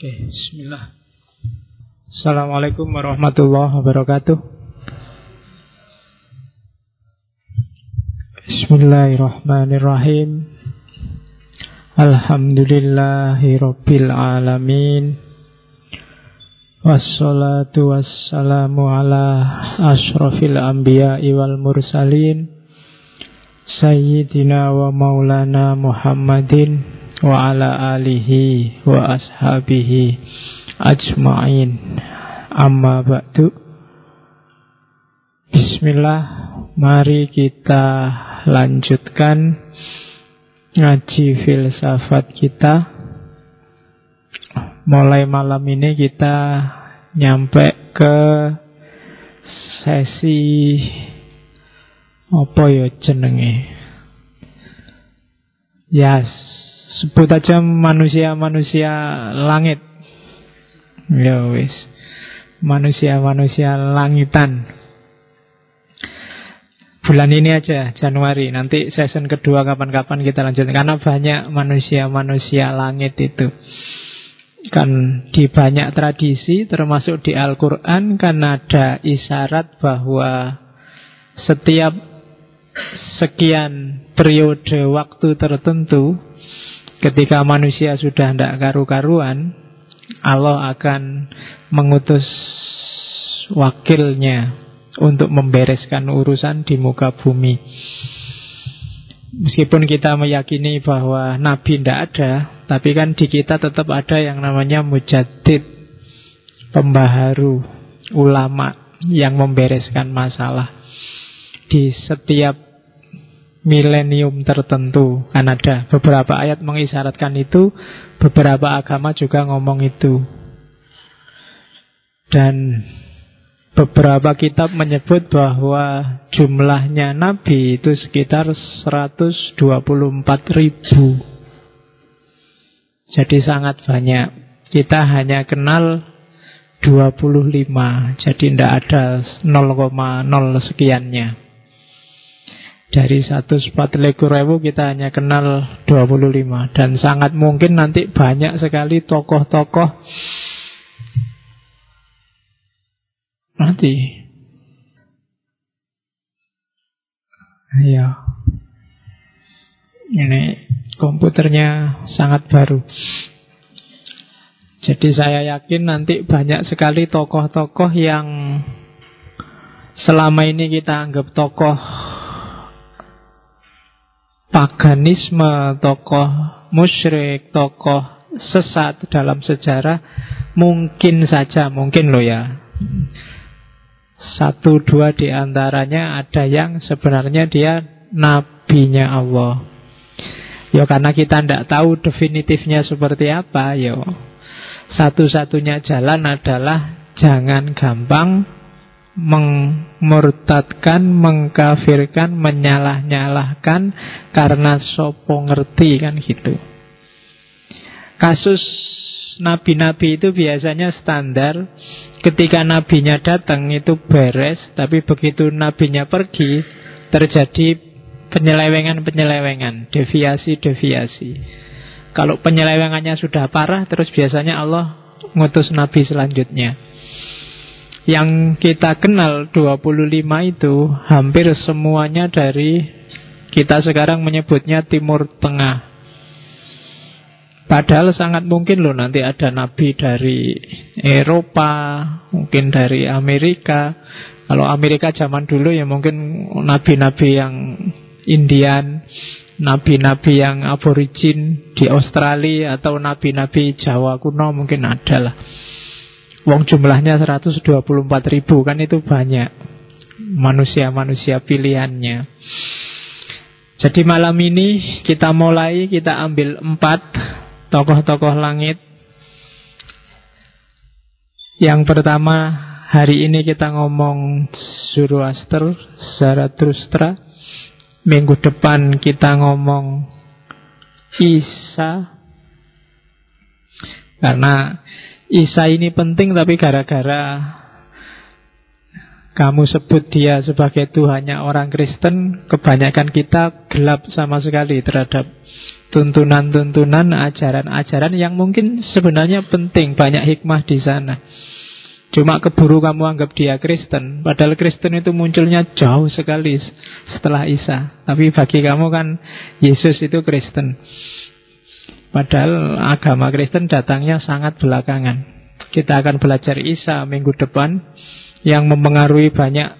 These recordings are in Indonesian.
Oke, bismillah. Assalamualaikum warahmatullahi wabarakatuh. Bismillahirrahmanirrahim. Alhamdulillahi rabbil alamin. Wassalatu wassalamu ala ashrafil anbiya'i wal mursalin Sayyidina wa maulana Muhammadin Wa ala alihi wa ashabihi ajma'in. Amma ba'du. Bismillah Mari kita lanjutkan Ngaji filsafat kita. Mulai malam ini kita nyampe ke sesi apa ya jenenge? Ya sebut aja manusia-manusia langit. Ya wis. Manusia-manusia langitan. Bulan ini aja Januari. Nanti season kedua kapan-kapan kita lanjut. Karena banyak manusia-manusia langit itu. Kan di banyak tradisi termasuk di Al-Quran kan ada isyarat bahwa setiap sekian periode waktu tertentu ketika manusia sudah tidak karu-karuan Allah akan mengutus wakilnya untuk membereskan urusan di muka bumi. Meskipun kita meyakini bahwa Nabi tidak ada, tapi kan di kita tetap ada yang namanya mujadid, pembaharu, ulama yang membereskan masalah. Di setiap milenium tertentu kan ada beberapa ayat mengisyaratkan itu, beberapa agama juga ngomong itu. Dan Beberapa kitab menyebut bahwa jumlahnya nabi itu sekitar 124 ribu. Jadi sangat banyak. Kita hanya kenal 25. Jadi tidak ada 0,0 sekiannya. Dari 140 ribu kita hanya kenal 25. Dan sangat mungkin nanti banyak sekali tokoh-tokoh Nanti. Ayo. Ini komputernya sangat baru. Jadi saya yakin nanti banyak sekali tokoh-tokoh yang selama ini kita anggap tokoh paganisme, tokoh musyrik, tokoh sesat dalam sejarah mungkin saja, mungkin loh ya satu dua di antaranya ada yang sebenarnya dia nabinya Allah. Ya karena kita tidak tahu definitifnya seperti apa, ya satu-satunya jalan adalah jangan gampang mengmurtadkan, mengkafirkan, menyalah-nyalahkan karena sopo ngerti kan gitu. Kasus nabi-nabi itu biasanya standar. Ketika nabinya datang itu beres Tapi begitu nabinya pergi Terjadi penyelewengan-penyelewengan Deviasi-deviasi. Kalau penyelewengannya sudah parah Terus biasanya Allah ngutus nabi selanjutnya Yang kita kenal 25 itu Hampir semuanya dari Kita sekarang menyebutnya Timur Tengah Padahal sangat mungkin loh nanti ada nabi dari Eropa, mungkin dari Amerika. Kalau Amerika zaman dulu ya mungkin nabi-nabi yang Indian, nabi-nabi yang aborigin di Australia atau nabi-nabi Jawa kuno mungkin ada lah. Wong jumlahnya 124 ribu kan itu banyak manusia-manusia pilihannya. Jadi malam ini kita mulai, kita ambil empat tokoh-tokoh langit. Yang pertama, hari ini kita ngomong Zoroaster, Zarathustra. Minggu depan kita ngomong Isa. Karena Isa ini penting tapi gara-gara kamu sebut dia sebagai Tuhannya orang Kristen, kebanyakan kita gelap sama sekali terhadap tuntunan-tuntunan, ajaran-ajaran yang mungkin sebenarnya penting, banyak hikmah di sana. Cuma keburu kamu anggap dia Kristen Padahal Kristen itu munculnya jauh sekali setelah Isa Tapi bagi kamu kan Yesus itu Kristen Padahal agama Kristen datangnya sangat belakangan Kita akan belajar Isa minggu depan Yang mempengaruhi banyak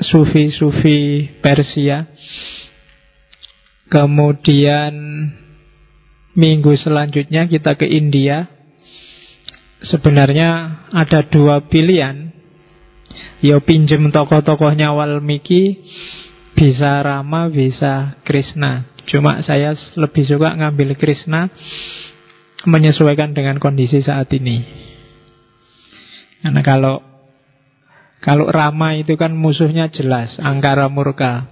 sufi-sufi Persia Kemudian minggu selanjutnya kita ke India sebenarnya ada dua pilihan. Ya pinjem tokoh-tokohnya Walmiki, bisa Rama, bisa Krishna. Cuma saya lebih suka ngambil Krishna menyesuaikan dengan kondisi saat ini. Karena kalau kalau Rama itu kan musuhnya jelas, angkara murka.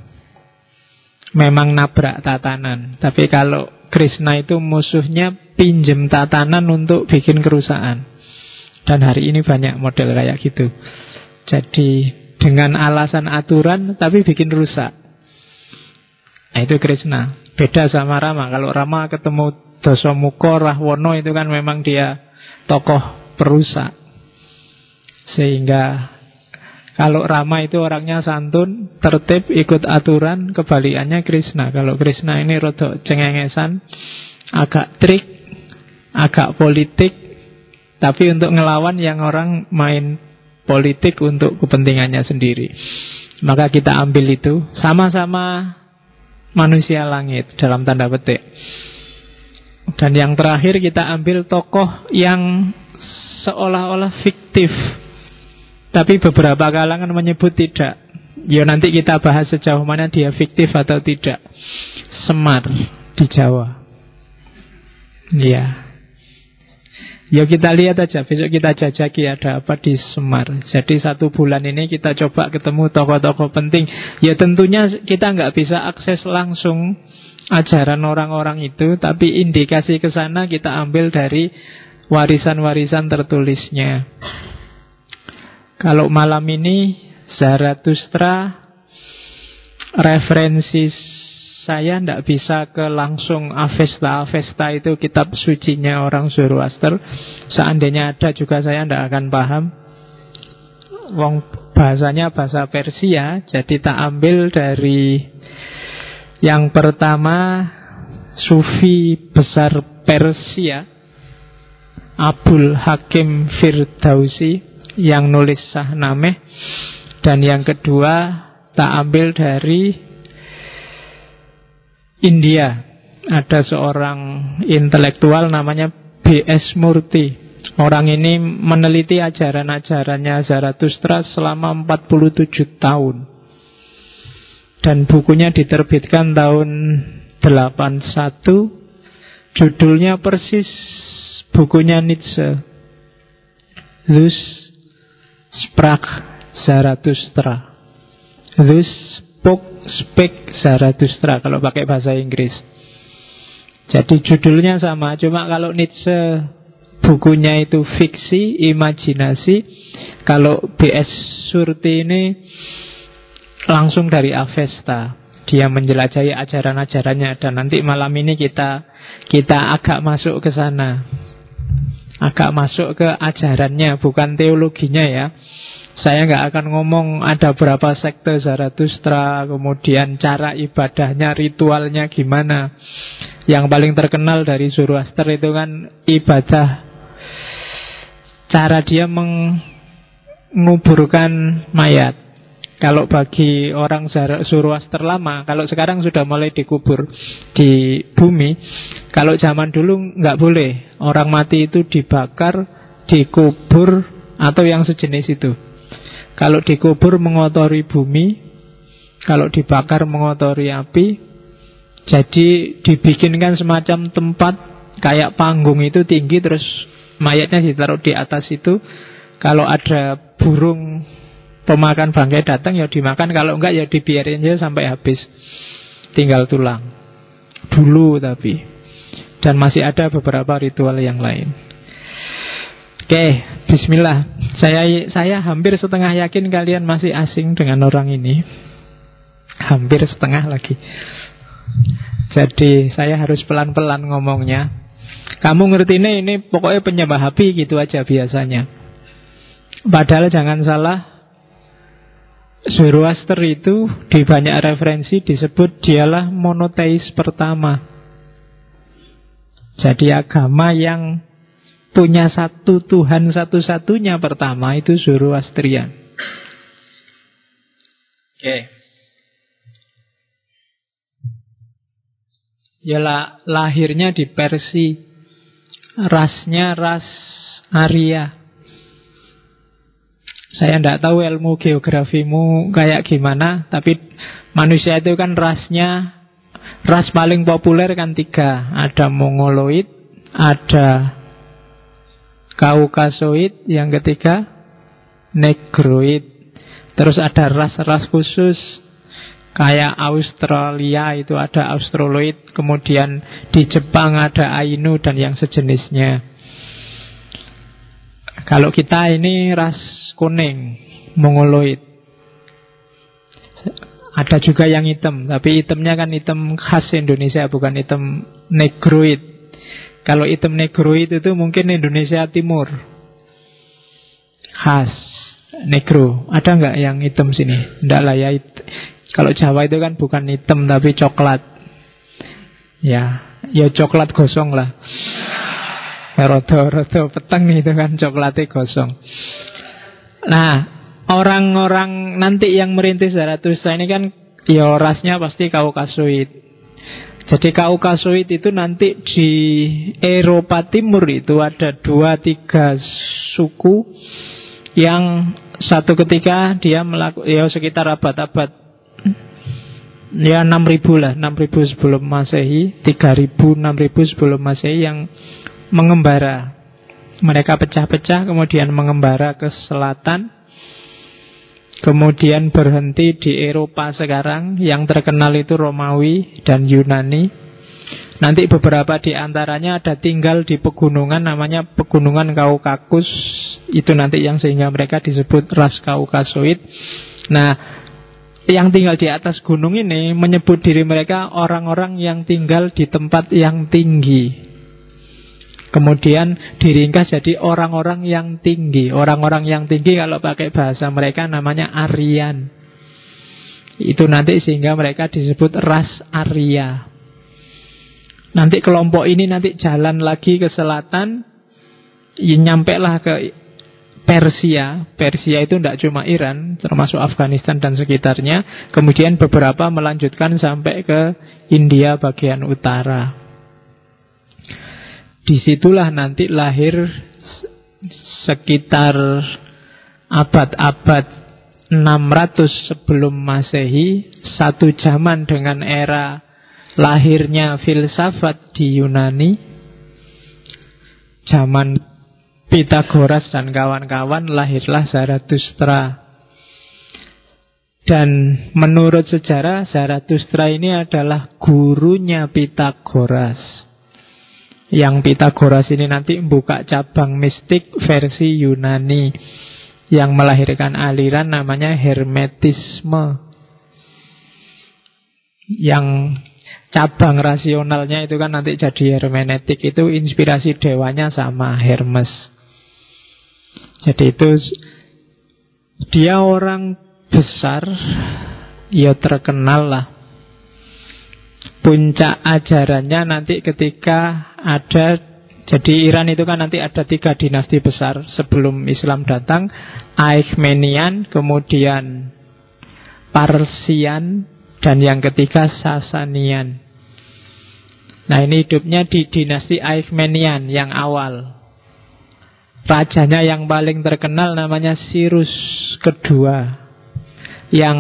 Memang nabrak tatanan. Tapi kalau Krishna itu musuhnya pinjem tatanan untuk bikin kerusakan. Dan hari ini banyak model kayak gitu. Jadi dengan alasan aturan tapi bikin rusak. Nah itu Krishna. Beda sama Rama. Kalau Rama ketemu Dosomuko, Rahwono itu kan memang dia tokoh perusak. Sehingga kalau Rama itu orangnya santun, tertib, ikut aturan, kebalikannya Krishna. Kalau Krishna ini rodok cengengesan, agak trik, agak politik, tapi untuk ngelawan yang orang main politik untuk kepentingannya sendiri. Maka kita ambil itu sama-sama manusia langit dalam tanda petik. Dan yang terakhir kita ambil tokoh yang seolah-olah fiktif. Tapi beberapa kalangan menyebut tidak. Ya nanti kita bahas sejauh mana dia fiktif atau tidak. Semar di Jawa. Ya. Ya kita lihat aja, besok kita jajaki ada apa di Semar. Jadi satu bulan ini kita coba ketemu tokoh-tokoh penting. Ya tentunya kita nggak bisa akses langsung ajaran orang-orang itu, tapi indikasi ke sana kita ambil dari warisan-warisan tertulisnya. Kalau malam ini Zarathustra referensi saya tidak bisa ke langsung Avesta. Avesta itu kitab sucinya orang Zoroaster. Seandainya ada juga saya tidak akan paham. Wong bahasanya bahasa Persia, jadi tak ambil dari yang pertama Sufi besar Persia Abul Hakim Firdausi yang nulis Sahnameh dan yang kedua tak ambil dari India ada seorang intelektual namanya B.S. Murti. Orang ini meneliti ajaran-ajarannya Zarathustra selama 47 tahun. Dan bukunya diterbitkan tahun 81. Judulnya persis bukunya Nietzsche. Thus sprach Zarathustra. Thus spoke Speak Zarathustra kalau pakai bahasa Inggris. Jadi judulnya sama, cuma kalau Nietzsche bukunya itu fiksi, imajinasi. Kalau B.S. Surti ini langsung dari Avesta. Dia menjelajahi ajaran-ajarannya dan nanti malam ini kita kita agak masuk ke sana. Agak masuk ke ajarannya, bukan teologinya ya. Saya nggak akan ngomong ada berapa sekte Zarathustra, kemudian cara ibadahnya, ritualnya gimana. Yang paling terkenal dari Zoroaster itu kan ibadah cara dia menguburkan mayat. Kalau bagi orang Zoroaster lama, kalau sekarang sudah mulai dikubur di bumi, kalau zaman dulu nggak boleh orang mati itu dibakar, dikubur atau yang sejenis itu. Kalau dikubur mengotori bumi, kalau dibakar mengotori api. Jadi dibikinkan semacam tempat kayak panggung itu tinggi terus mayatnya ditaruh di atas itu. Kalau ada burung pemakan bangkai datang ya dimakan, kalau enggak ya dibiarin aja sampai habis. Tinggal tulang. Dulu tapi. Dan masih ada beberapa ritual yang lain. Oke, bismillah. Saya saya hampir setengah yakin kalian masih asing dengan orang ini. Hampir setengah lagi. Jadi saya harus pelan-pelan ngomongnya. Kamu ngerti ini, ini pokoknya penyembah api gitu aja biasanya. Padahal jangan salah, Zoroaster itu di banyak referensi disebut dialah monoteis pertama. Jadi agama yang punya satu Tuhan satu-satunya pertama itu Zoroastrian. Oke. Okay. Ya lahirnya di Persia. Rasnya ras Arya. Saya tidak tahu ilmu geografimu kayak gimana, tapi manusia itu kan rasnya ras paling populer kan tiga. Ada Mongoloid, ada Kaukasoid, yang ketiga Negroid. Terus ada ras-ras khusus Kayak Australia itu ada Australoid, kemudian di Jepang ada Ainu dan yang sejenisnya. Kalau kita ini ras kuning, Mongoloid. Ada juga yang hitam, tapi hitamnya kan hitam khas Indonesia, bukan hitam negroid. Kalau hitam negroid itu mungkin Indonesia Timur. Khas negro. Ada nggak yang hitam sini? Enggak lah ya. Kalau Jawa itu kan bukan hitam tapi coklat. Ya, ya coklat gosong lah. Rodo-rodo peteng itu kan coklatnya gosong. Nah, orang-orang nanti yang merintis Zarathustra ini kan ya rasnya pasti Kaukasoid. Jadi Kaukasoid itu nanti di Eropa Timur itu ada dua tiga suku yang satu ketika dia melakukan ya sekitar abad-abad ya 6000 lah 6000 sebelum masehi 3000 6000 sebelum masehi yang mengembara. Mereka pecah-pecah kemudian mengembara ke selatan kemudian berhenti di Eropa sekarang. Yang terkenal itu Romawi dan Yunani. Nanti beberapa di antaranya ada tinggal di pegunungan namanya pegunungan Kaukakus. Itu nanti yang sehingga mereka disebut ras Kaukasoid. Nah yang tinggal di atas gunung ini menyebut diri mereka orang-orang yang tinggal di tempat yang tinggi. Kemudian diringkas jadi orang-orang yang tinggi. Orang-orang yang tinggi kalau pakai bahasa mereka namanya Aryan. Itu nanti sehingga mereka disebut ras Arya. Nanti kelompok ini nanti jalan lagi ke selatan, ya lah ke Persia, Persia itu tidak cuma Iran, termasuk Afghanistan dan sekitarnya. Kemudian beberapa melanjutkan sampai ke India bagian utara. Di situlah nanti lahir sekitar abad-abad 600 sebelum Masehi, satu zaman dengan era lahirnya filsafat di Yunani, zaman Pitagoras dan kawan-kawan lahirlah Zarathustra. Dan menurut sejarah Zarathustra ini adalah gurunya Pitagoras. Yang Pitagoras ini nanti membuka cabang mistik versi Yunani yang melahirkan aliran namanya Hermetisme. Yang cabang rasionalnya itu kan nanti jadi hermeneutik itu inspirasi dewanya sama Hermes. Jadi itu dia orang besar, ya terkenal lah. Puncak ajarannya nanti ketika ada jadi Iran itu kan nanti ada tiga dinasti besar sebelum Islam datang Aechmenian, kemudian Parsian, dan yang ketiga Sasanian. Nah ini hidupnya di dinasti Aechmenian yang awal Rajanya yang paling terkenal namanya Sirus kedua Yang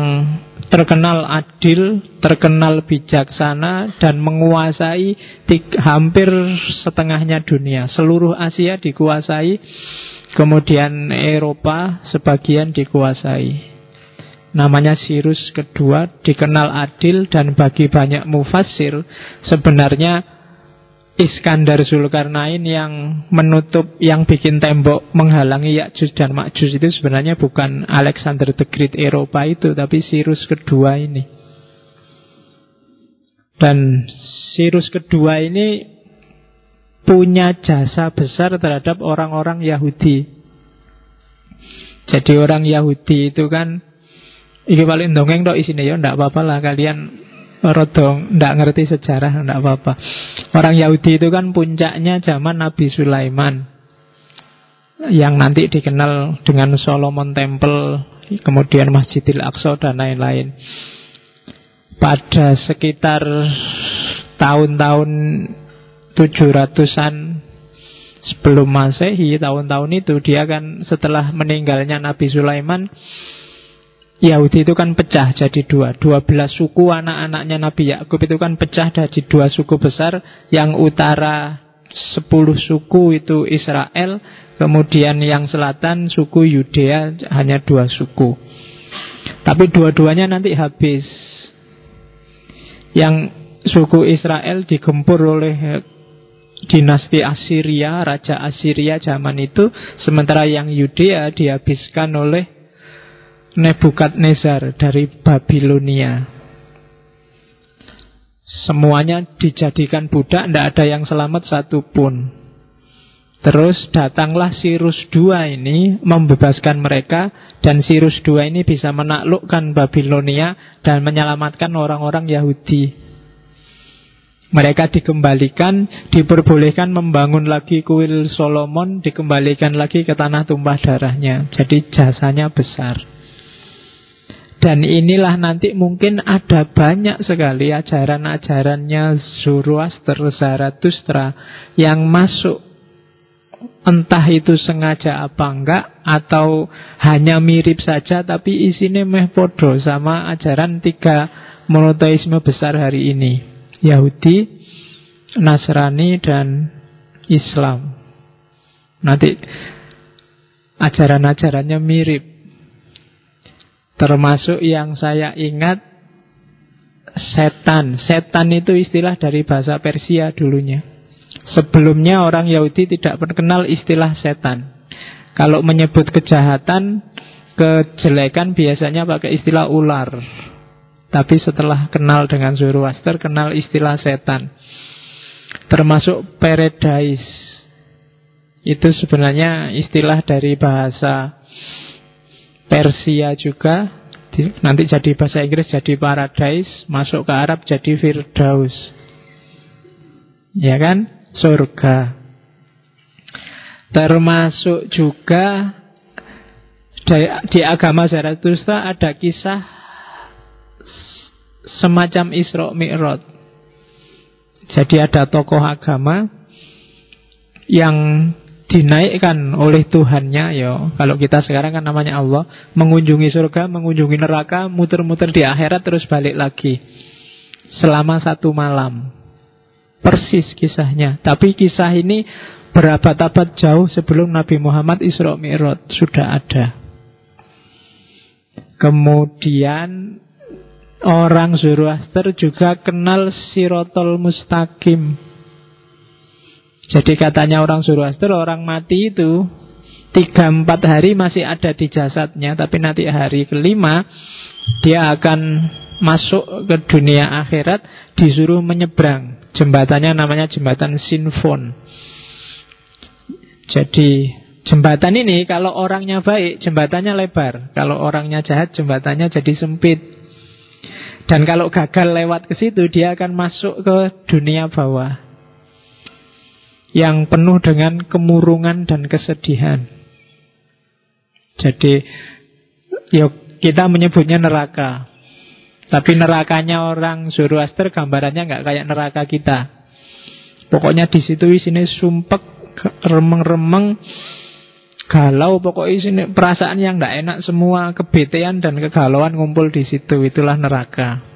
terkenal adil, terkenal bijaksana Dan menguasai hampir setengahnya dunia. Seluruh Asia dikuasai Kemudian Eropa sebagian dikuasai. Namanya Sirus kedua Dikenal adil dan bagi banyak mufasir Sebenarnya Iskandar Zulkarnain yang menutup, yang bikin tembok menghalangi Yakjus dan Makjus itu sebenarnya bukan Alexander the Great Eropa itu, tapi Sirus kedua ini. Dan Sirus kedua ini punya jasa besar terhadap orang-orang Yahudi. Jadi orang Yahudi itu kan Iki paling dongeng dok isine ya ndak apa-apa lah kalian rodong ndak ngerti sejarah ndak apa-apa. Orang Yahudi itu kan puncaknya zaman Nabi Sulaiman yang nanti dikenal dengan Solomon Temple, kemudian Masjidil Aqsa dan lain-lain. Pada sekitar tahun-tahun 700-an sebelum Masehi, tahun-tahun itu dia kan setelah meninggalnya Nabi Sulaiman Yahudi itu kan pecah jadi dua. Dua belas suku anak-anaknya Nabi Yakub itu kan pecah jadi dua suku besar. Yang utara sepuluh suku itu Israel Kemudian yang selatan suku Yudea hanya dua suku. Tapi dua-duanya nanti habis. Yang suku Israel digempur oleh dinasti Assyria, Raja Assyria zaman itu Sementara yang Yudea dihabiskan oleh Nebukadnezar dari Babilonia. Semuanya dijadikan budak, tidak ada yang selamat satupun. Terus datanglah Sirus II ini membebaskan mereka dan Sirus II ini bisa menaklukkan Babilonia dan menyelamatkan orang-orang Yahudi. Mereka dikembalikan, diperbolehkan membangun lagi kuil Solomon, dikembalikan lagi ke tanah tumpah darahnya. Jadi jasanya besar. Dan inilah nanti mungkin ada banyak sekali ajaran-ajarannya Zoroaster, Zarathustra yang masuk. Entah itu sengaja apa enggak atau hanya mirip saja tapi isinya meh podo sama ajaran tiga monoteisme besar hari ini. Yahudi, Nasrani dan Islam. Nanti ajaran-ajarannya mirip Termasuk yang saya ingat setan. Setan itu istilah dari bahasa Persia dulunya. Sebelumnya orang Yahudi tidak mengenal istilah setan. Kalau menyebut kejahatan, kejelekan biasanya pakai istilah ular. Tapi setelah kenal dengan Zoroaster, kenal istilah setan. Termasuk paradise. Itu sebenarnya istilah dari bahasa Persia juga nanti jadi bahasa Inggris jadi paradise, masuk ke Arab jadi firdaus. Ya kan? Surga. Termasuk juga di, agama Zarathustra ada kisah semacam Isra Mi'raj. Jadi ada tokoh agama yang dinaikkan oleh Tuhannya ya kalau kita sekarang kan namanya Allah mengunjungi surga mengunjungi neraka muter-muter di akhirat terus balik lagi. Selama satu malam. Persis kisahnya. Tapi kisah ini berabad-abad jauh sebelum Nabi Muhammad Isra Mi'raj sudah ada. Kemudian orang Zoroaster juga kenal Sirotol Mustaqim jadi katanya orang Zoroaster, orang mati itu tiga empat hari masih ada di jasadnya, tapi nanti hari kelima dia akan masuk ke dunia akhirat, disuruh menyeberang. Jembatannya namanya jembatan Sinfon. Jadi jembatan ini kalau orangnya baik, jembatannya lebar. Kalau orangnya jahat, jembatannya jadi sempit. Dan kalau gagal lewat ke situ, dia akan masuk ke dunia bawah yang penuh dengan kemurungan dan kesedihan. Jadi, yuk kita menyebutnya neraka. Tapi nerakanya orang Zoroaster gambarannya nggak kayak neraka kita. Pokoknya di situ sini sumpek, remeng-remeng, galau. Pokoknya sini perasaan yang nggak enak semua, kebetean dan kegalauan ngumpul di situ. Itulah neraka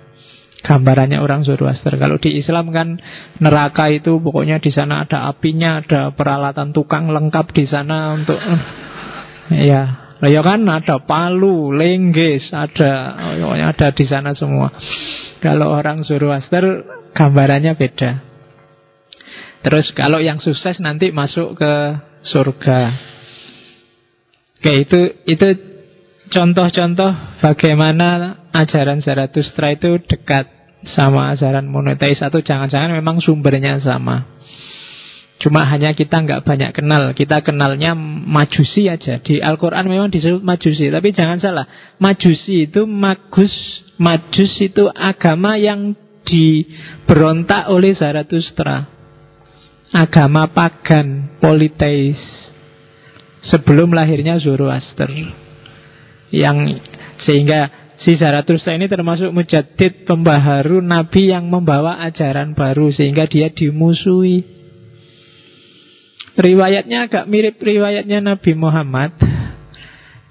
gambarannya orang Zoroaster. Kalau di Islam kan neraka itu pokoknya di sana ada apinya, ada peralatan tukang lengkap di sana untuk ya. Lah ya kan ada palu, lengges, ada pokoknya ada di sana semua. Kalau orang Zoroaster gambarannya beda. Terus kalau yang sukses nanti masuk ke surga. Oke, itu itu contoh-contoh bagaimana ajaran Zarathustra itu dekat sama ajaran monoteis atau jangan-jangan memang sumbernya sama. Cuma hanya kita nggak banyak kenal. Kita kenalnya majusi aja. Di Al-Quran memang disebut majusi. Tapi jangan salah. Majusi itu magus. Majus itu agama yang diberontak oleh Zarathustra. Agama pagan, politeis. Sebelum lahirnya Zoroaster. Yang sehingga si Zarathustra ini termasuk mujadid pembaharu nabi yang membawa ajaran baru sehingga dia dimusuhi. Riwayatnya agak mirip riwayatnya Nabi Muhammad.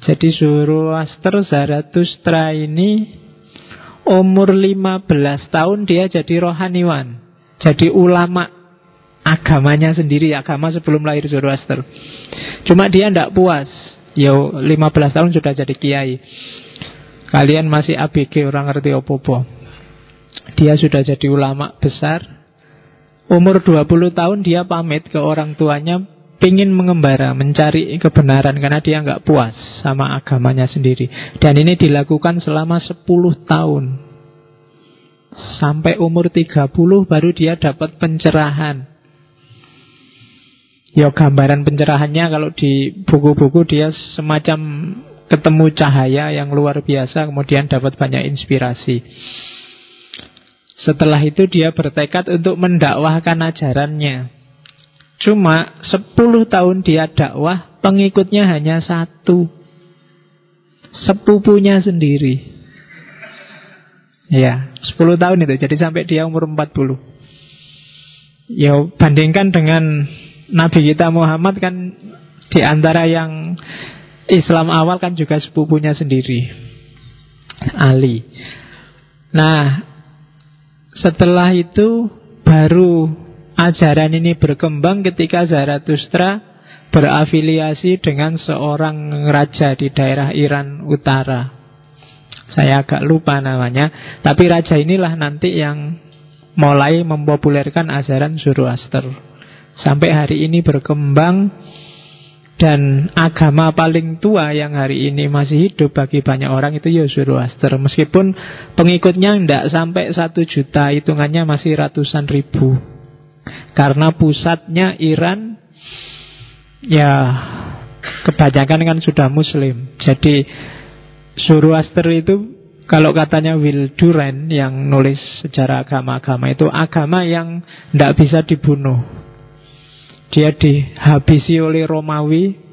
Jadi Zoroaster Zarathustra ini umur 15 tahun dia jadi rohaniwan. Jadi ulama agamanya sendiri, agama sebelum lahir Zoroaster. Cuma dia tidak puas. Ya 15 tahun sudah jadi kiai. Kalian masih ABG orang ngerti opo-opo. Dia sudah jadi ulama besar, Umur 20 tahun dia pamit ke orang tuanya Pingin mengembara, mencari kebenaran Karena dia nggak puas sama agamanya sendiri. Dan ini dilakukan selama 10 tahun. Sampai umur 30 baru dia dapat pencerahan. Ya gambaran pencerahannya kalau di buku-buku dia semacam ketemu cahaya yang luar biasa Kemudian dapat banyak inspirasi setelah itu dia bertekad untuk mendakwahkan ajarannya. Cuma 10 tahun dia dakwah, pengikutnya hanya satu. Sepupunya sendiri. Ya, 10 tahun itu. Jadi sampai dia umur 40. Ya, bandingkan dengan Nabi kita Muhammad kan di antara yang Islam awal kan juga sepupunya sendiri. Ali. Nah, setelah itu baru ajaran ini berkembang ketika Zarathustra berafiliasi dengan seorang raja di daerah Iran Utara. Saya agak lupa namanya, tapi raja inilah nanti yang mulai mempopulerkan ajaran Zoroaster. Sampai hari ini berkembang dan agama paling tua yang hari ini masih hidup bagi banyak orang itu ya Zoroaster. Meskipun pengikutnya tidak sampai satu juta, hitungannya masih ratusan ribu. Karena pusatnya Iran, ya kebanyakan kan sudah Muslim. Jadi Zoroaster itu kalau katanya Will Durant yang nulis sejarah agama-agama itu agama yang tidak bisa dibunuh. Dia dihabisi oleh Romawi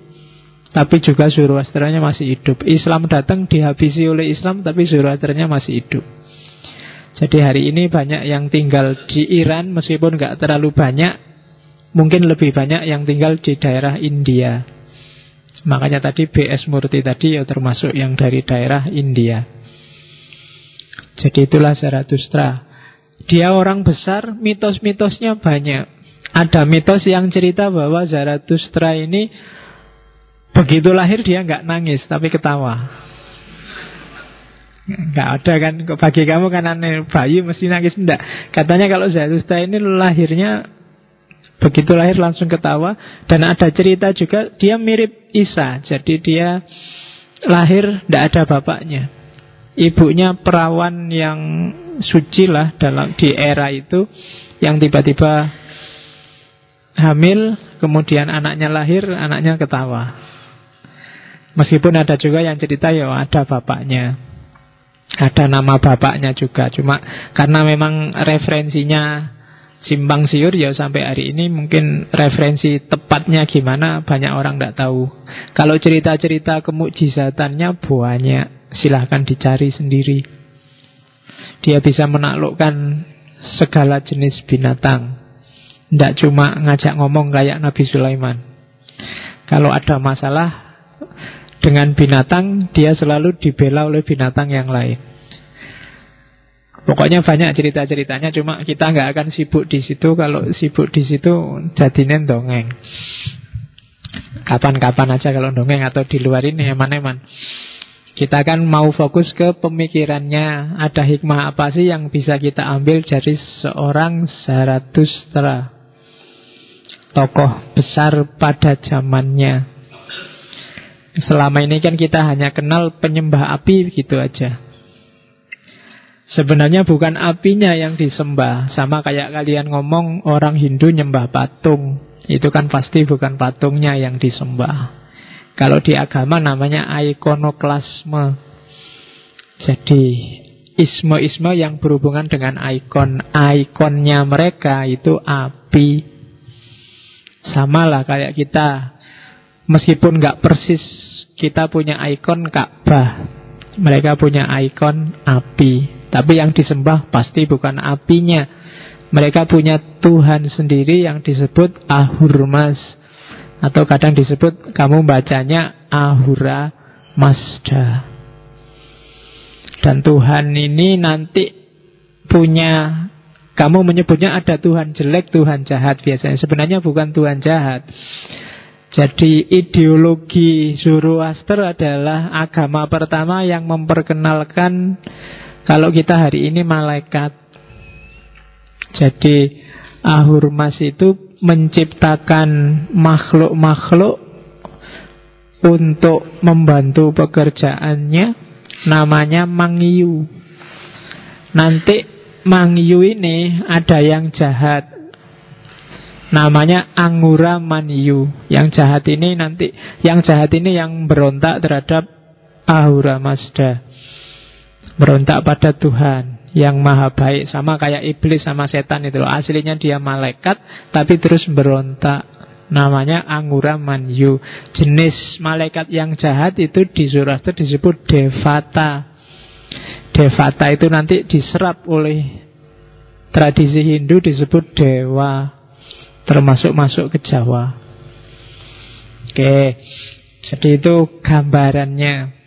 Tapi juga Zoroasternya masih hidup. Islam datang dihabisi oleh Islam Tapi Zoroasternya masih hidup. Jadi hari ini banyak yang tinggal di Iran Meskipun nggak terlalu banyak Mungkin lebih banyak yang tinggal di daerah India. Makanya tadi BS Murti tadi ya termasuk yang dari daerah India. Jadi itulah Zarathustra. Dia orang besar, mitos-mitosnya banyak ada mitos yang cerita bahwa Zarathustra ini begitu lahir dia nggak nangis tapi ketawa. Nggak ada kan bagi kamu kan aneh bayi mesti nangis enggak. Katanya kalau Zarathustra ini lahirnya begitu lahir langsung ketawa dan ada cerita juga dia mirip Isa. Jadi dia lahir tidak ada bapaknya. Ibunya perawan yang suci lah dalam di era itu yang tiba-tiba hamil, kemudian anaknya lahir, anaknya ketawa. Meskipun ada juga yang cerita ya ada bapaknya. Ada nama bapaknya juga. Cuma karena memang referensinya simpang siur ya sampai hari ini mungkin referensi tepatnya gimana banyak orang tidak tahu. Kalau cerita-cerita kemukjizatannya banyak. Silahkan dicari sendiri. Dia bisa menaklukkan segala jenis binatang. Tidak cuma ngajak ngomong kayak Nabi Sulaiman. Kalau ada masalah dengan binatang, dia selalu dibela oleh binatang yang lain. Pokoknya banyak cerita-ceritanya, cuma kita nggak akan sibuk di situ. Kalau sibuk di situ, jadinya dongeng. Kapan-kapan aja kalau dongeng atau di luar ini eman-eman. Kita kan mau fokus ke pemikirannya. Ada hikmah apa sih yang bisa kita ambil dari seorang Zarathustra? Tokoh besar pada zamannya. Selama ini kan kita hanya kenal penyembah api gitu aja. Sebenarnya bukan apinya yang disembah. Sama kayak kalian ngomong orang Hindu nyembah patung. Itu kan pasti bukan patungnya yang disembah. Kalau di agama namanya ikonoklasme Jadi isme-isme yang berhubungan dengan ikon. Ikonnya mereka itu api Sama lah kayak kita Meskipun nggak persis kita punya ikon Ka'bah Mereka punya ikon api tapi yang disembah pasti bukan apinya. Mereka punya Tuhan sendiri yang disebut Ahurmas. Atau kadang disebut kamu bacanya Ahura Mazda. Dan Tuhan ini nanti punya kamu menyebutnya ada Tuhan jelek, Tuhan jahat biasanya. Sebenarnya bukan Tuhan jahat. Jadi ideologi Zoroaster adalah agama pertama yang memperkenalkan kalau kita hari ini malaikat Jadi Ahurmas itu menciptakan makhluk-makhluk Untuk membantu pekerjaannya Namanya Mangyu Nanti Mangyu ini ada yang jahat. Namanya Angura Manyu Yang jahat ini nanti Yang jahat ini yang berontak terhadap Ahura Mazda Berontak pada Tuhan yang maha baik Sama kayak iblis sama setan itu Aslinya dia malaikat Tapi terus berontak. Namanya Angura Manyu Jenis malaikat yang jahat itu di Zoroaster disebut Devata Devata itu nanti diserap oleh Tradisi Hindu disebut Dewa Termasuk masuk ke Jawa Oke Jadi itu gambarannya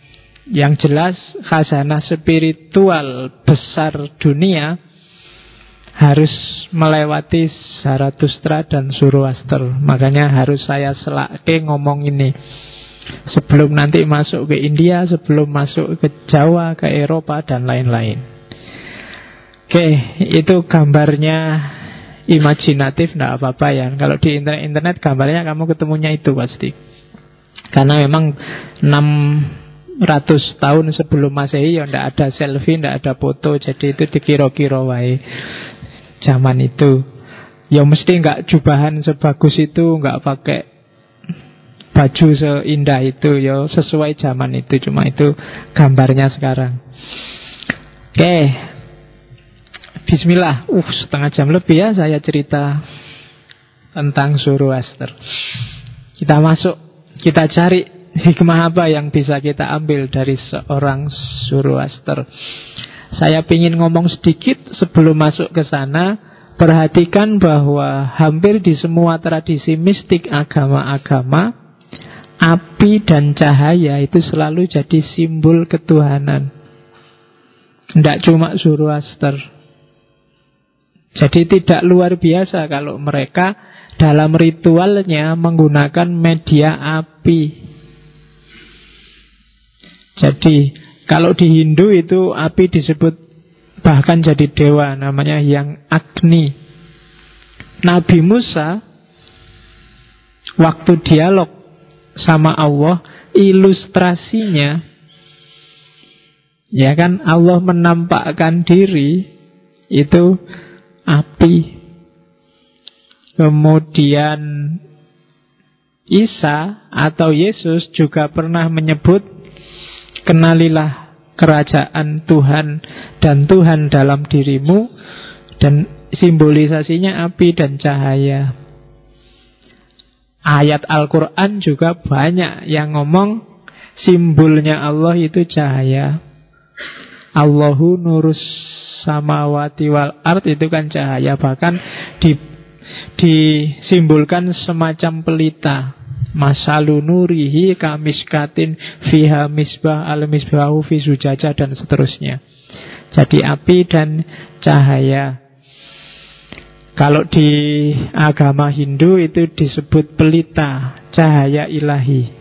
yang jelas khazanah spiritual besar dunia harus melewati Zarathustra dan Zoroaster. Makanya harus saya selake ngomong ini. Sebelum nanti masuk ke India, sebelum masuk ke Jawa, ke Eropa, dan lain-lain. Oke, itu gambarnya imajinatif, tidak apa-apa ya. Kalau di internet-internet gambarnya kamu ketemunya itu pasti. Karena memang 6 ratus tahun sebelum masehi ya ndak ada selfie, ndak ada foto, jadi itu dikira-kira wae zaman itu. Ya mesti nggak jubahan sebagus itu, nggak pakai baju seindah itu, ya sesuai zaman itu. Cuma itu gambarnya sekarang. Oke, Bismillah. Uh, setengah jam lebih ya saya cerita tentang Zoroaster. Kita masuk, kita cari hikmah apa yang bisa kita ambil dari seorang Zoroaster? Saya ingin ngomong sedikit sebelum masuk ke sana. Perhatikan bahwa hampir di semua tradisi mistik agama-agama, api dan cahaya itu selalu jadi simbol ketuhanan. Tidak cuma Zoroaster. Jadi tidak luar biasa kalau mereka dalam ritualnya menggunakan media api. Jadi kalau di Hindu itu api disebut bahkan jadi dewa namanya yang Agni. Nabi Musa waktu dialog sama Allah ilustrasinya ya kan Allah menampakkan diri itu api. Kemudian Isa atau Yesus juga pernah menyebut Kenalilah kerajaan Tuhan dan Tuhan dalam dirimu dan simbolisasinya api dan cahaya. Ayat Al-Quran juga banyak yang ngomong simbolnya Allah itu cahaya. Allahu nurus samawati wal art itu kan cahaya bahkan di disimbolkan semacam pelita masalu nurihi kamiskatin fiha misbah al misbahu fi sujaja dan seterusnya. Jadi api dan cahaya. Kalau di agama Hindu itu disebut pelita, cahaya ilahi.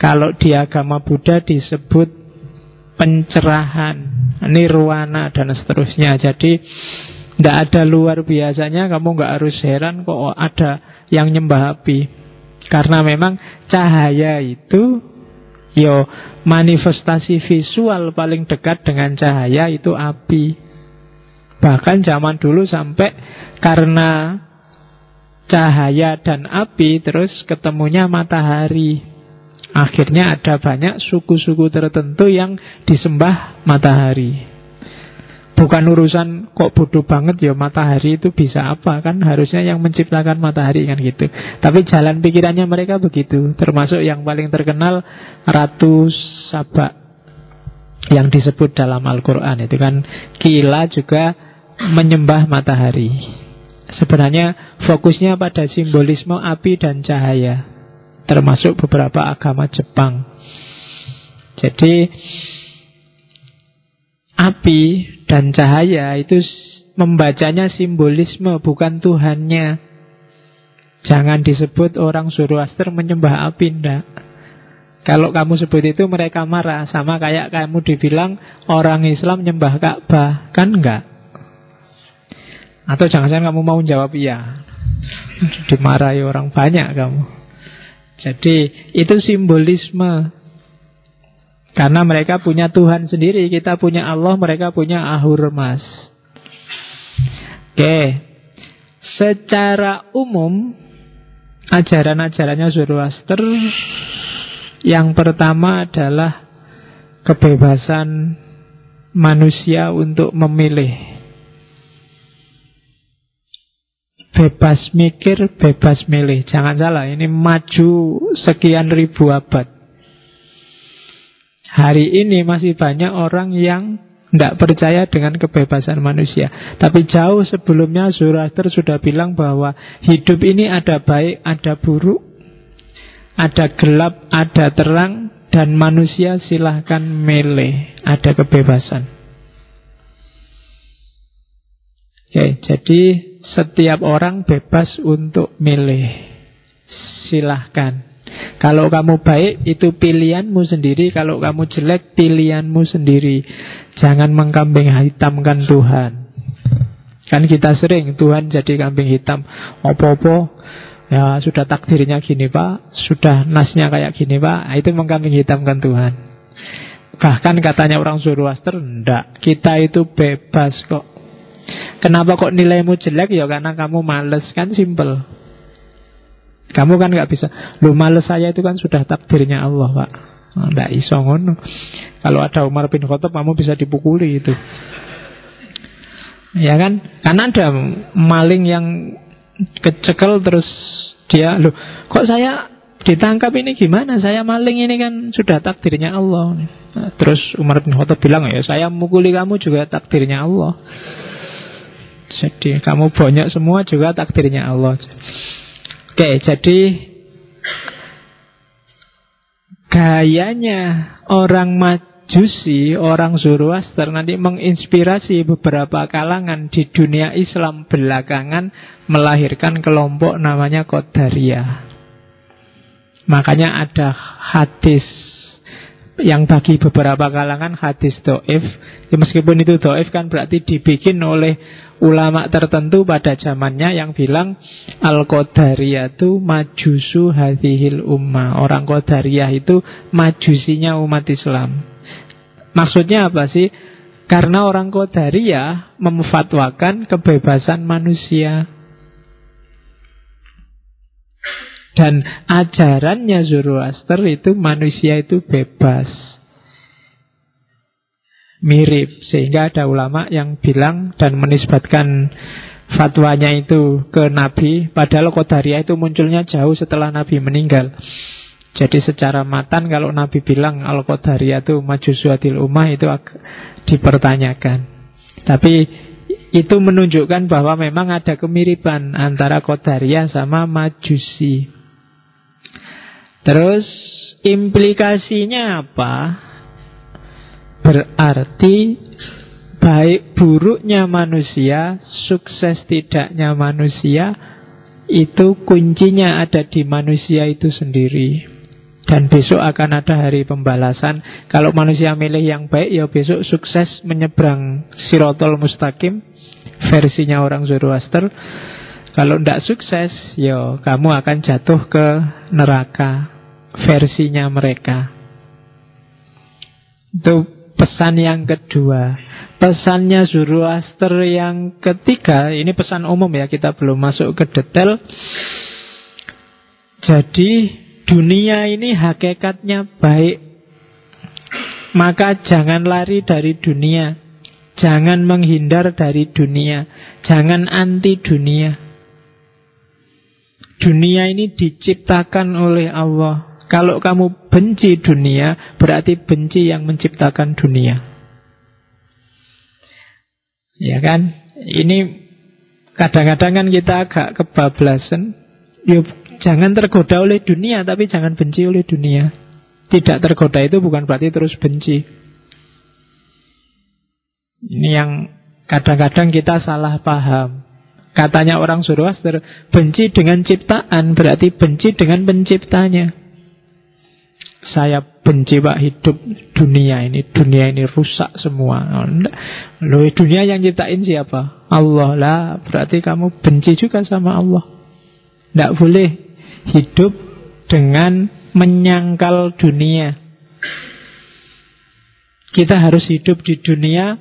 Kalau di agama Buddha disebut pencerahan, nirwana dan seterusnya. Jadi tidak ada luar biasanya, kamu nggak harus heran kok ada yang nyembah api. Karena memang cahaya itu yo manifestasi visual paling dekat dengan cahaya itu api. Bahkan zaman dulu sampai karena cahaya dan api terus ketemunya matahari. Akhirnya ada banyak suku-suku tertentu yang disembah matahari. Bukan urusan kok bodoh banget ya matahari itu bisa apa kan harusnya yang menciptakan matahari kan gitu. Tapi jalan pikirannya mereka begitu. Termasuk yang paling terkenal Ratu Sabak yang disebut dalam Al-Quran itu kan Kila juga menyembah matahari. Sebenarnya fokusnya pada simbolisme api dan cahaya termasuk beberapa agama Jepang. Jadi api dan cahaya itu membacanya simbolisme bukan Tuhannya. Jangan disebut orang Zoroaster menyembah api ndak. Kalau kamu sebut itu mereka marah sama kayak kamu dibilang orang Islam menyembah Ka'bah, kan enggak? Atau jangan-jangan kamu mau jawab iya. Dimarahi orang banyak kamu. Jadi itu simbolisme Karena mereka punya Tuhan sendiri Kita punya Allah, mereka punya ahur mas Oke Secara umum Ajaran-ajarannya Zoroaster Yang pertama adalah Kebebasan manusia untuk memilih Bebas mikir, bebas milih. Jangan salah, ini maju sekian ribu abad. Hari ini masih banyak orang yang tidak percaya dengan kebebasan manusia. Tapi jauh sebelumnya Zoroaster sudah bilang bahwa hidup ini ada baik, ada buruk, ada gelap, ada terang, dan manusia silahkan milih. Ada kebebasan. Oke, jadi setiap orang bebas untuk milih. Silahkan. Kalau kamu baik, itu pilihanmu sendiri. Kalau kamu jelek, pilihanmu sendiri. Jangan mengkambing hitamkan Tuhan. Kan kita sering Tuhan jadi kambing hitam. Opo-opo, ya sudah takdirnya gini pak, sudah nasnya kayak gini pak. Nah, itu mengkambing hitamkan Tuhan. Bahkan katanya orang Zoroaster, enggak. Kita itu bebas kok. Kenapa kok nilaimu jelek? Ya karena kamu males kan simple. Kamu kan nggak bisa. Lu males saya itu kan sudah takdirnya Allah, Pak. Nggak oh, iso ngono. Kalau ada Umar bin Khattab kamu bisa dipukuli itu. Ya kan? Karena ada maling yang kecekel terus dia, loh, kok saya ditangkap ini gimana? Saya maling ini kan sudah takdirnya Allah. terus Umar bin Khattab bilang ya, saya mukuli kamu juga takdirnya Allah. Jadi kamu banyak semua juga takdirnya Allah. Oke, jadi gayanya orang Majusi, orang Zoroaster nanti menginspirasi beberapa kalangan di dunia Islam belakangan melahirkan kelompok namanya Qadariyah. Makanya ada hadis yang bagi beberapa kalangan hadis do'if ya Meskipun itu do'if kan berarti dibikin oleh ulama tertentu pada zamannya yang bilang Al-Qadariyah majusu hadhil ummah Orang Qadariyah itu majusinya umat Islam. Maksudnya apa sih? Karena orang Qadariyah memfatwakan kebebasan manusia Dan ajarannya Zoroaster itu manusia itu bebas. Mirip. Sehingga ada ulama yang bilang dan menisbatkan fatwanya itu ke Nabi. Padahal Qadariyah itu munculnya jauh setelah Nabi meninggal. Jadi secara matan kalau Nabi bilang Al-Qadariyah itu majusuatil ummah itu dipertanyakan. Tapi itu menunjukkan bahwa memang ada kemiripan antara Qadariyah sama Majusi. Terus implikasinya apa? Berarti baik buruknya manusia, sukses tidaknya manusia, itu kuncinya ada di manusia itu sendiri. Dan besok akan ada hari pembalasan. Kalau manusia milih yang baik, ya besok sukses menyeberang sirotol mustaqim, versinya orang Zoroaster. Kalau tidak sukses, yo kamu akan jatuh ke neraka versinya mereka. Itu pesan yang kedua. pesannya Zoroaster yang ketiga, ini pesan umum ya, kita belum masuk ke detail. Jadi dunia ini hakikatnya baik. Maka jangan lari dari dunia. Jangan menghindar dari dunia. Jangan anti dunia. Dunia ini diciptakan oleh Allah. Kalau kamu benci dunia, berarti benci yang menciptakan dunia. Ya kan? Ini kadang-kadang kan kita agak kebablasan. Yuk, jangan tergoda oleh dunia, tapi jangan benci oleh dunia. Tidak tergoda itu bukan berarti terus benci. Ini yang kadang-kadang kita salah paham. Katanya orang Zoroaster, benci dengan ciptaan berarti benci dengan penciptanya. Saya benci pak hidup dunia ini, dunia ini rusak semua. Loh, dunia yang ciptain siapa? Allah lah. Berarti kamu benci juga sama Allah. Tidak boleh hidup dengan menyangkal dunia. Kita harus hidup di dunia,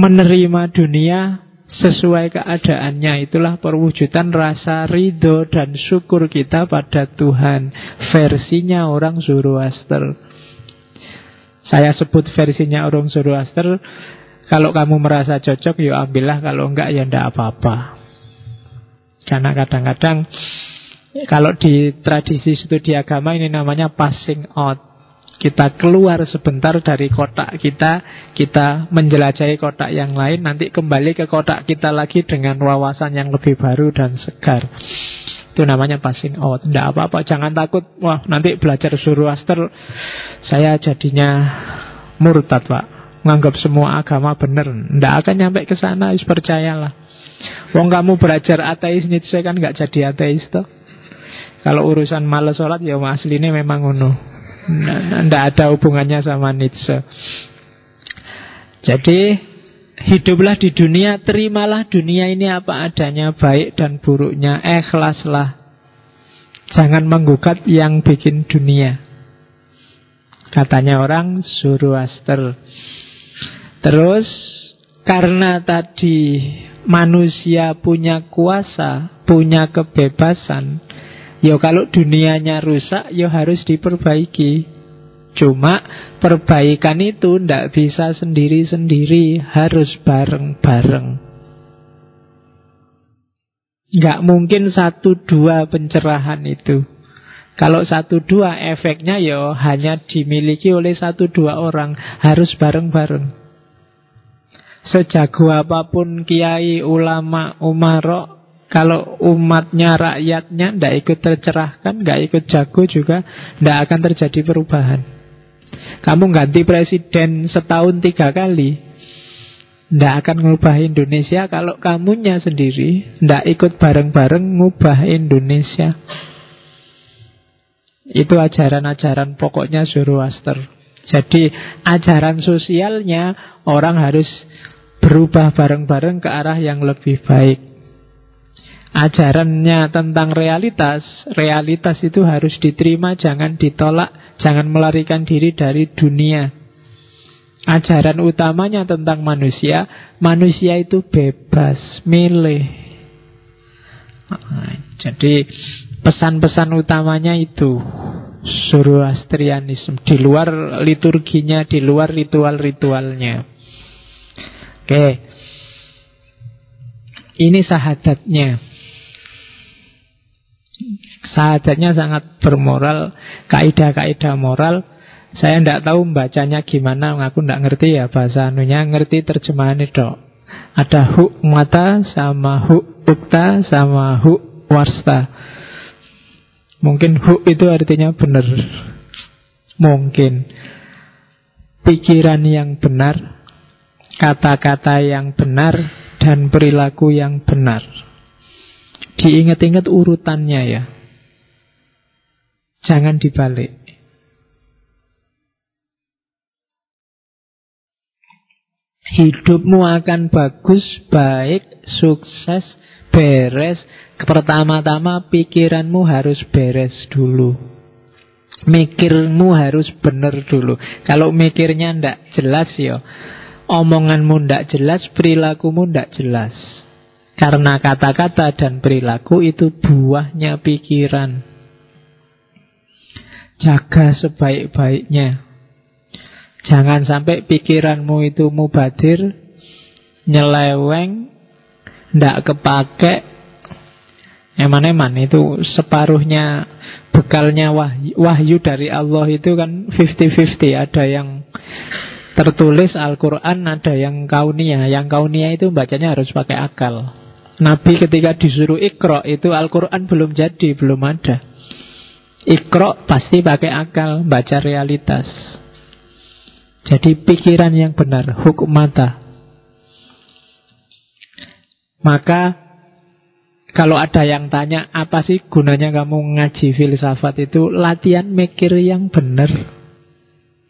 menerima dunia, sesuai keadaannya. Itulah perwujudan rasa ridho dan syukur kita pada Tuhan. Versinya orang Zoroaster. Saya sebut versinya orang Zoroaster. Kalau kamu merasa cocok, yuk ya ambillah. Kalau enggak, ya enggak apa-apa. Karena kadang-kadang kalau di tradisi studi agama ini namanya passing out. Kita keluar sebentar dari kotak kita, kita menjelajahi kotak yang lain, nanti kembali ke kotak kita lagi dengan wawasan yang lebih baru dan segar. Itu namanya passing out. Tidak apa-apa, jangan takut. Wah, nanti belajar Zoroaster, saya jadinya murtad, Pak. Menganggap semua agama benar. Tidak akan nyampe ke sana, percayalah. Wong kamu belajar ateis Nietzsche kan nggak jadi ateis toh. Kalau urusan malas sholat ya ini memang uno. Tidak ada hubungannya sama Nietzsche. Jadi hiduplah di dunia, terimalah dunia ini apa adanya, baik dan buruknya, ikhlaslah. Jangan menggugat yang bikin dunia. Katanya orang Zoroaster. Terus karena tadi manusia punya kuasa, punya kebebasan, Ya kalau dunianya rusak ya harus diperbaiki. Cuma perbaikan itu tidak bisa sendiri-sendiri, harus bareng-bareng. Nggak mungkin satu dua pencerahan itu. Kalau satu dua efeknya ya hanya dimiliki oleh satu dua orang, harus bareng-bareng. Sejago apa pun kiai, ulama, umarok, kalau umatnya, rakyatnya tidak ikut tercerahkan, nggak ikut jago juga, tidak akan terjadi perubahan. Kamu ganti presiden setahun tiga kali, tidak akan ngubah Indonesia kalau kamunya sendiri tidak ikut bareng-bareng ngubah Indonesia. Itu ajaran-ajaran pokoknya Zoroaster. Jadi ajaran sosialnya orang harus berubah bareng-bareng ke arah yang lebih baik ajarannya tentang realitas, realitas itu harus diterima, jangan ditolak, jangan melarikan diri dari dunia. Ajaran utamanya tentang manusia, manusia itu bebas, milih. Nah, jadi pesan-pesan utamanya itu Zoroastrianisme di luar liturginya, di luar ritual-ritualnya. Oke. Ini sahadatnya. Sahadatnya sangat bermoral, kaidah-kaidah moral. Saya tidak tahu bacanya gimana, aku tidak ngerti ya bahasa anunya, ngerti terjemahan itu. Ada hu mata sama hu ukta sama hu warsta. Mungkin hu itu artinya benar. Mungkin. Pikiran yang benar, kata-kata yang benar, dan perilaku yang benar. Diingat-ingat urutannya ya. Jangan dibalik. Hidupmu akan bagus, baik, sukses, beres. Pertama-tama pikiranmu harus beres dulu. Mikirmu harus benar dulu. Kalau mikirnya ndak jelas ya, Omonganmu tidak jelas, perilakumu tidak jelas. Karena kata-kata dan perilaku itu buahnya pikiran. Jaga sebaik-baiknya. Jangan sampai pikiranmu itu mubadir, nyeleweng, ndak kepake, eman-eman. Itu separuhnya bekalnya wahyu, wahyu dari Allah itu kan 50-50. Ada yang tertulis Al-Quran ada yang kaunia Yang kaunia itu bacanya harus pakai akal Nabi ketika disuruh ikro itu Al-Quran belum jadi, belum ada Ikro pasti pakai akal, baca realitas. Jadi pikiran yang benar, hukum mata. Maka kalau ada yang tanya apa sih gunanya kamu ngaji filsafat itu? Latihan mikir yang benar.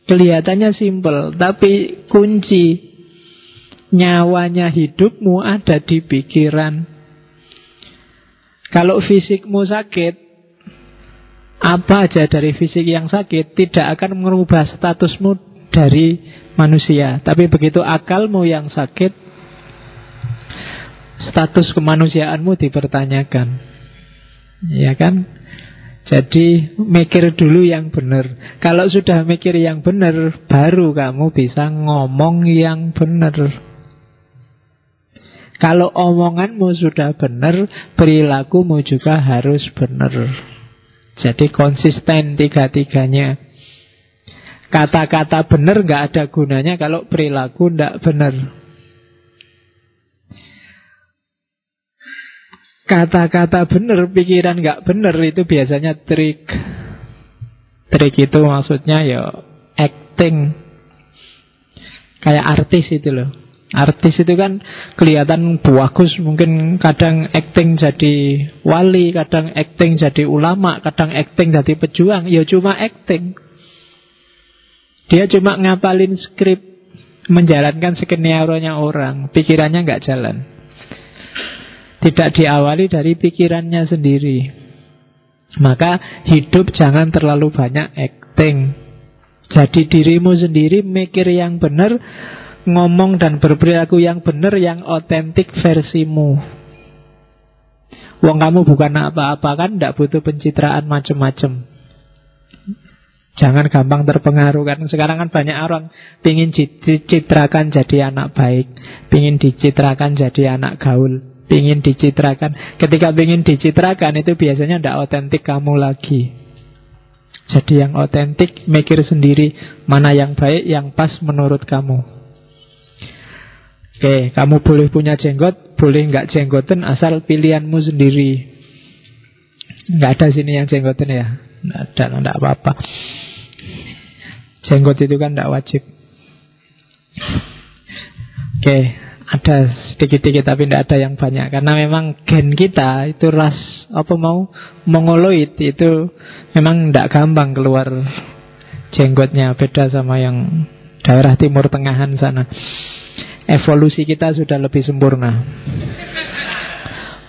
Kelihatannya simpel, tapi kunci nyawanya hidupmu ada di pikiran. Kalau fisikmu sakit, apa aja dari fisik yang sakit tidak akan merubah statusmu dari manusia. Tapi begitu akalmu yang sakit, status kemanusiaanmu dipertanyakan. Ya kan? Jadi mikir dulu yang benar. Kalau sudah mikir yang benar, baru kamu bisa ngomong yang benar. Kalau omonganmu sudah benar, perilakumu juga harus benar. Jadi konsisten tiga-tiganya. Kata-kata benar nggak ada gunanya kalau perilaku tidak benar. Kata-kata benar, pikiran nggak benar itu biasanya trik. Trik itu maksudnya ya acting. Kayak artis itu loh. Artis itu kan kelihatan bagus, mungkin kadang acting jadi wali, kadang acting jadi ulama, kadang acting jadi pejuang, ya cuma acting. Dia cuma ngapalin skrip, menjalankan skenario-nya orang, pikirannya nggak jalan. Tidak diawali dari pikirannya sendiri. Maka hidup jangan terlalu banyak acting. Jadi dirimu sendiri mikir yang benar, ngomong dan berperilaku yang benar, yang otentik versimu. Wong kamu bukan apa-apa kan, tidak butuh pencitraan macam-macam. Jangan gampang terpengaruh kan. Sekarang kan banyak orang ingin dicitrakan jadi anak baik, ingin dicitrakan jadi anak gaul. Ingin dicitrakan Ketika ingin dicitrakan itu biasanya tidak otentik kamu lagi Jadi yang otentik Mikir sendiri Mana yang baik, yang pas menurut kamu Oke, kamu boleh punya jenggot Boleh nggak jenggoten Asal pilihanmu sendiri. Nggak ada sini yang jenggoten ya? Nggak ada, nggak apa-apa. Jenggot itu kan tidak wajib. Oke, ada sedikit-sedikit tapi tidak ada yang banyak. Karena memang gen kita itu ras apa mau mongoloid itu memang tidak gampang keluar jenggotnya. Beda sama yang daerah timur tengahan sana evolusi kita sudah lebih sempurna.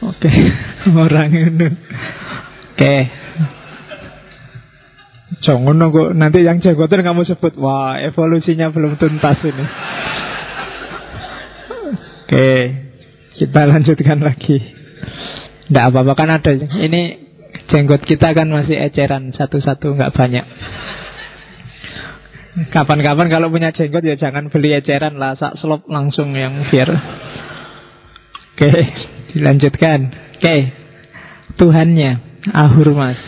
Oke. Orang ini. Oke. Jangan nunggu nanti yang jenggotan kamu sebut. Wah evolusinya belum tuntas ini. Oke, kita lanjutkan lagi. Tidak apa-apa. Kan ada. Ini jenggot kita kan masih eceran satu-satu, nggak banyak. Kapan-kapan kalau punya jenggot ya jangan beli eceran lah, sak selop langsung yang biar. Oke, dilanjutkan. Oke, Tuhannya Ahurmas.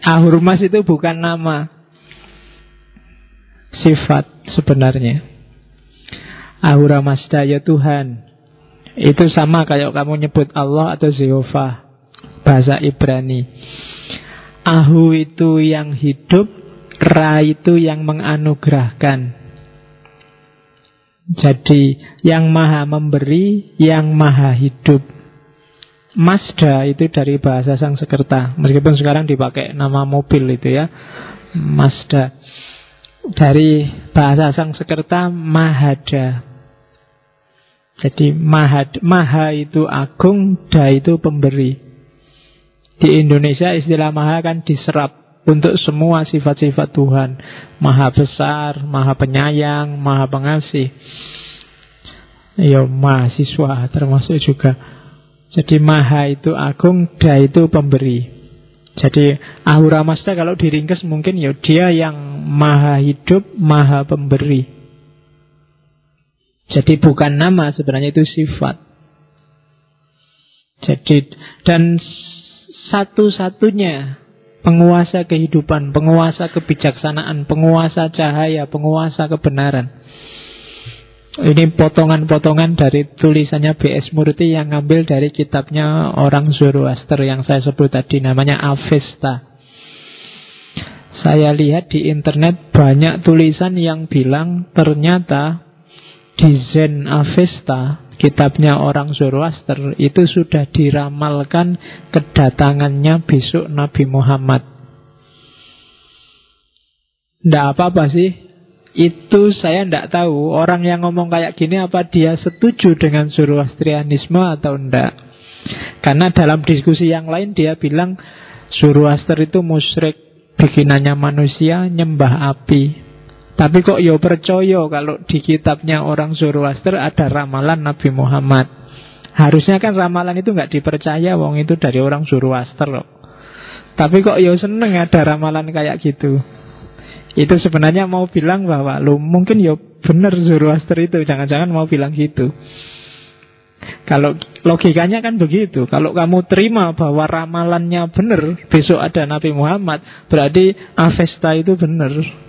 Ahurmas itu bukan nama, sifat sebenarnya. Ahura Mazda ya Tuhan Itu sama kayak kamu nyebut Allah atau Jehovah Bahasa Ibrani Ahu itu yang hidup Ra itu yang menganugerahkan. Jadi yang maha memberi Yang maha hidup. Mazda itu dari bahasa Sang Sekerta Meskipun sekarang dipakai nama mobil itu ya. Mazda Dari bahasa Sang Sekerta Mahada. Jadi maha, maha itu agung, da itu pemberi. Di Indonesia istilah maha kan diserap untuk semua sifat-sifat Tuhan. Maha besar, maha penyayang, maha pengasih. Ya mahasiswa termasuk juga. Jadi maha itu agung, da itu pemberi. Jadi Ahura Mazda kalau diringkes mungkin ya dia yang maha hidup, maha pemberi. Jadi bukan nama sebenarnya itu sifat. Jadi dan satu-satunya penguasa kehidupan, penguasa kebijaksanaan, penguasa cahaya, penguasa kebenaran. Ini potongan-potongan dari tulisannya B.S. Murti yang ngambil dari kitabnya orang Zoroaster yang saya sebut tadi namanya Avesta. Saya lihat di internet banyak tulisan yang bilang ternyata di Zen Avesta, kitabnya orang Zoroaster, itu sudah diramalkan kedatangannya besok Nabi Muhammad. Tidak apa-apa sih itu saya tidak tahu orang yang ngomong kayak gini apa dia setuju dengan Zoroastrianisme atau enggak. Karena dalam diskusi yang lain dia bilang Zoroaster itu musyrik bikinannya manusia nyembah api. Tapi kok yo ya percaya kalau di kitabnya orang Zoroaster ada ramalan Nabi Muhammad. Harusnya kan ramalan itu nggak dipercaya, wong itu dari orang Zoroaster loh. Tapi kok yo ya seneng ada ramalan kayak gitu. Itu sebenarnya mau bilang bahwa lo mungkin ya benar Zoroaster itu, jangan-jangan mau bilang gitu. Kalau logikanya kan begitu. Kalau kamu terima bahwa ramalannya benar, besok ada Nabi Muhammad, berarti Avesta itu benar.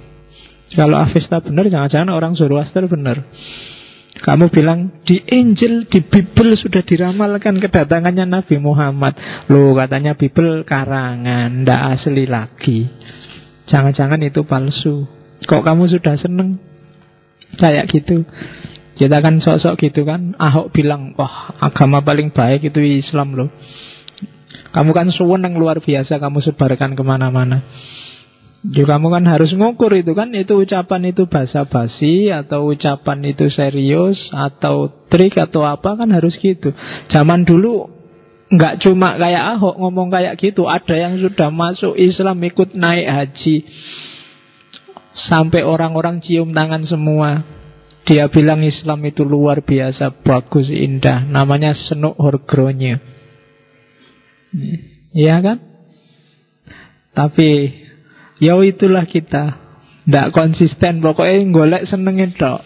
Kalau Avesta benar, jangan-jangan orang Zoroaster benar. Kamu bilang di Injil, di Bible sudah diramalkan kedatangannya Nabi Muhammad. Loh katanya Bible karangan, ndak asli lagi. Jangan-jangan itu palsu. Kok kamu sudah seneng kayak gitu? Kita kan sosok gitu kan. Ahok bilang, wah agama paling baik itu Islam loh. Kamu kan suweneng luar biasa kamu sebarkan ke mana-mana. Ya kamu kan harus ngukur itu kan Itu ucapan itu basa-basi Atau ucapan itu serius Atau trik atau apa kan harus gitu. Zaman dulu Nggak cuma kayak Ahok ngomong kayak gitu Ada yang sudah masuk Islam ikut naik haji. Sampai orang-orang cium tangan semua. Dia bilang Islam itu luar biasa Bagus, indah. Namanya Senuk Horgronya Iya kan? Tapi Ya itulah kita. Tidak konsisten Pokoknya golek senengin dok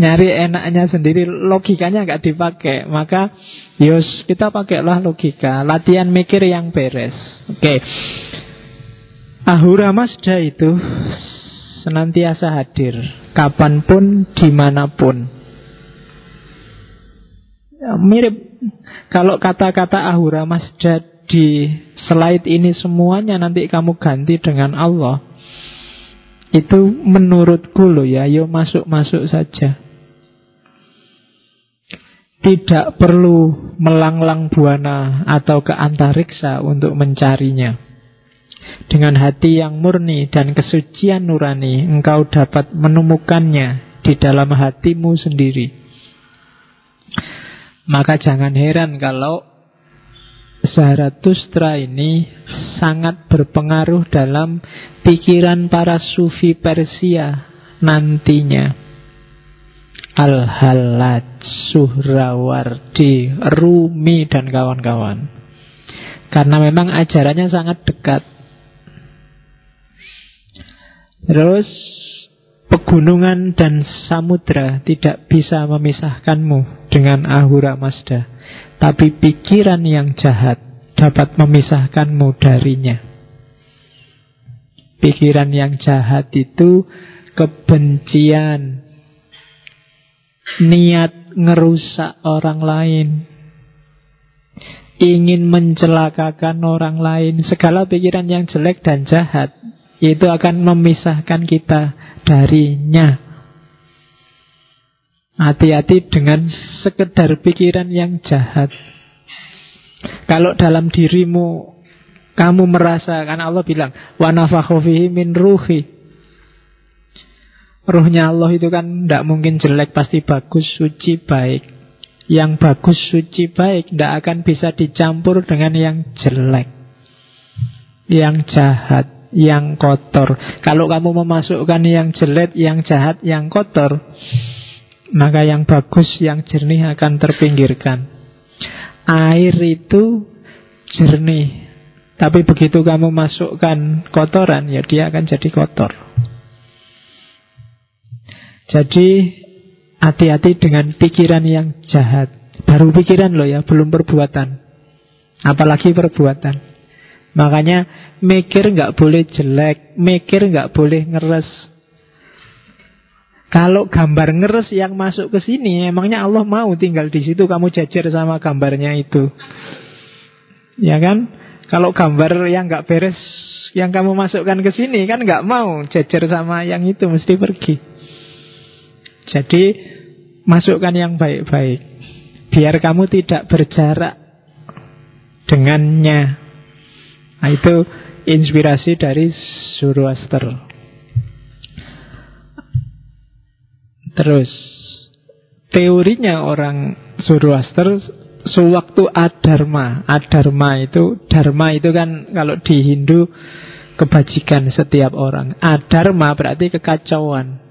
nyari enaknya sendiri logikanya nggak dipakai. Maka yos kita pakailah logika. Latihan mikir yang beres. Oke. Okay. Ahura Mazda itu senantiasa hadir kapan pun di mana pun. Ya, mirip. Kalau kata-kata Ahura Mazda di slide ini semuanya nanti kamu ganti dengan Allah itu menurutku loh ya, yuk masuk-masuk saja. Tidak perlu melanglang buana atau ke antariksa untuk mencarinya. Dengan hati yang murni dan kesucian nurani, engkau dapat menemukannya di dalam hatimu sendiri. Maka jangan heran kalau Zarathustra ini sangat berpengaruh dalam pikiran para sufi Persia nantinya. Al-Halaj, Suhrawardi, Rumi, dan kawan-kawan. Karena memang ajarannya sangat dekat. Terus pegunungan dan samudra tidak bisa memisahkanmu dengan Ahura Mazda. Tapi pikiran yang jahat dapat memisahkanmu darinya. Pikiran yang jahat itu kebencian, niat ngerusak orang lain, ingin mencelakakan orang lain, segala pikiran yang jelek dan jahat itu akan memisahkan kita darinya. Hati-hati dengan sekedar pikiran yang jahat. Kalau dalam dirimu kamu merasa, karena Allah bilang, wa min ruhi. Ruhnya Allah itu kan tidak mungkin jelek, pasti bagus, suci, baik. Yang bagus, suci, baik tidak akan bisa dicampur dengan yang jelek. Yang jahat, yang kotor. Kalau kamu memasukkan yang jelek, yang jahat, yang kotor, maka yang bagus, yang jernih akan terpinggirkan. Air itu jernih, tapi begitu kamu masukkan kotoran, ya dia akan jadi kotor. Jadi hati-hati dengan pikiran yang jahat. Baru pikiran loh ya, belum perbuatan. Apalagi perbuatan. Makanya mikir nggak boleh jelek, mikir nggak boleh ngeres. Kalau gambar ngeres yang masuk ke sini, emangnya Allah mau tinggal di situ kamu jajar sama gambarnya itu. Ya kan? Kalau gambar yang nggak beres yang kamu masukkan ke sini kan nggak mau jajar sama yang itu mesti pergi. Jadi masukkan yang baik-baik. Biar kamu tidak berjarak dengannya. Nah, itu inspirasi dari Zoroaster. Terus teorinya orang Zoroaster sewaktu adharma. Adharma itu dharma itu kan kalau di Hindu kebajikan setiap orang. Adharma berarti kekacauan.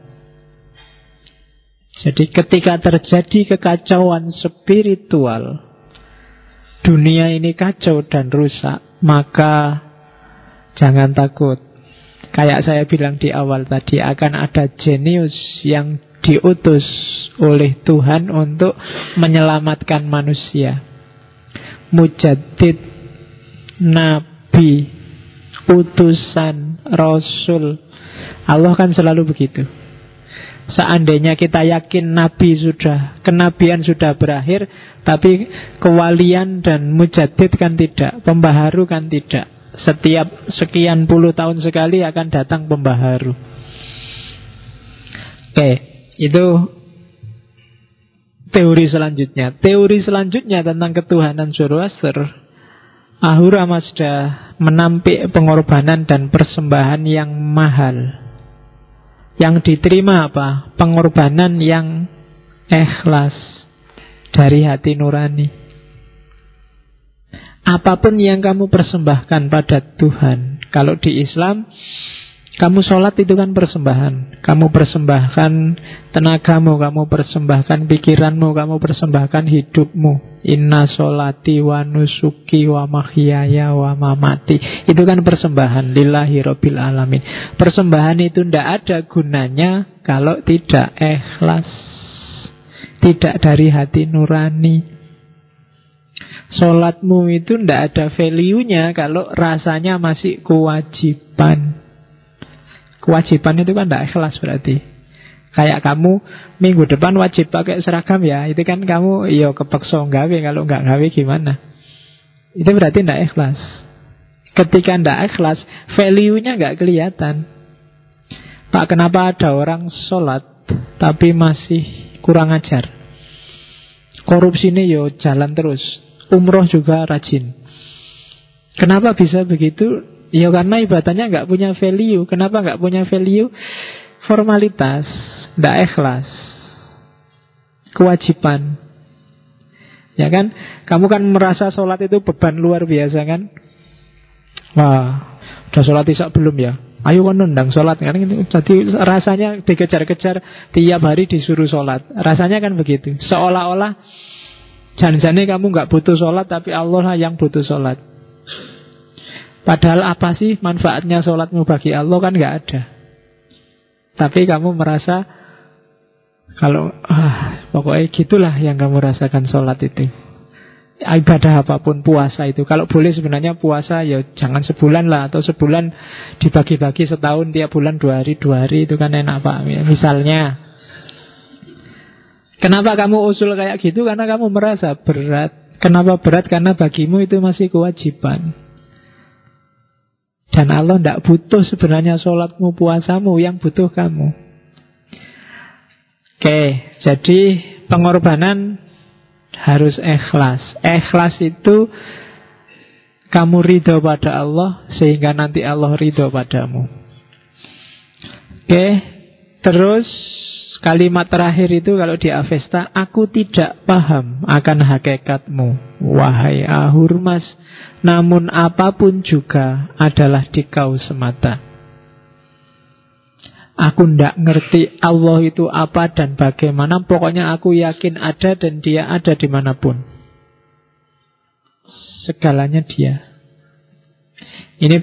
Jadi ketika terjadi kekacauan spiritual, dunia ini kacau dan rusak, maka jangan takut. Kayak saya bilang di awal tadi, akan ada jenius yang diutus oleh Tuhan untuk menyelamatkan manusia. Mujadid, nabi, utusan, rasul. Allah kan selalu begitu. Seandainya kita yakin Nabi sudah, kenabian sudah berakhir, tapi kewalian dan mujadid kan tidak, pembaharu kan tidak. Setiap sekian puluh tahun sekali akan datang pembaharu. Oke, itu teori selanjutnya. Teori selanjutnya tentang ketuhanan Zoroaster. Ahura Mazda menampik pengorbanan dan persembahan yang mahal. Yang diterima apa? Pengorbanan yang ikhlas dari hati nurani. Apa pun yang kamu persembahkan pada Tuhan, kalau di Islam kamu sholat itu kan persembahan. Kamu persembahkan tenagamu, kamu persembahkan pikiranmu, kamu persembahkan hidupmu. Inna sholati wa nusuki wa mahyaya wa mamati. Itu kan persembahan lillahi rabbil alamin. Persembahan itu tidak ada gunanya kalau tidak ikhlas. Tidak dari hati nurani. Sholatmu itu tidak ada value-nya kalau rasanya masih kewajiban. Kewajiban itu kan tidak ikhlas berarti. Kayak kamu minggu depan wajib pakai seragam ya, itu kan kamu yo iya, kepeksa gawe kalau nggak gawe gimana? Itu berarti tidak ikhlas. Ketika tidak ikhlas, value-nya nggak kelihatan. Pak, kenapa ada orang sholat tapi masih kurang ajar? Korupsi ini yo jalan terus. Umroh juga rajin. Kenapa bisa begitu? Ya karena ibadahnya nggak punya value. Kenapa nggak punya value? Formalitas, tidak ikhlas, kewajiban. Ya kan? Kamu kan merasa sholat itu beban luar biasa kan? Wah, udah sholat isak belum ya? Ayo kan nendang sholat kan? Jadi rasanya dikejar-kejar tiap hari disuruh sholat. Rasanya kan begitu. Seolah-olah jangan-jangan kamu nggak butuh sholat tapi Allah yang butuh sholat. Padahal apa sih manfaatnya sholatmu bagi Allah kan nggak ada. Tapi kamu merasa kalau ah, pokoknya gitulah yang kamu rasakan sholat itu. Ibadah apa pun puasa itu Kalau boleh sebenarnya puasa ya jangan sebulan lah Atau sebulan dibagi-bagi setahun Tiap bulan dua hari, dua hari Itu kan enak Pak Misalnya Kenapa kamu usul kayak gitu? Karena kamu merasa berat Kenapa berat? Karena bagimu itu masih kewajiban dan Allah tidak butuh sebenarnya sholatmu, puasamu, yang butuh kamu. Oke, jadi pengorbanan harus ikhlas. Ikhlas itu kamu ridho pada Allah sehingga nanti Allah ridho padamu. Oke, terus Kalimat terakhir itu kalau di Avesta, aku tidak paham akan hakikatmu, wahai Ahurmas, namun apa pun juga adalah di kau semata. Aku ndak ngerti Allah itu apa dan bagaimana. Pokoknya aku yakin ada dan dia ada di mana pun. Segalanya dia. Ini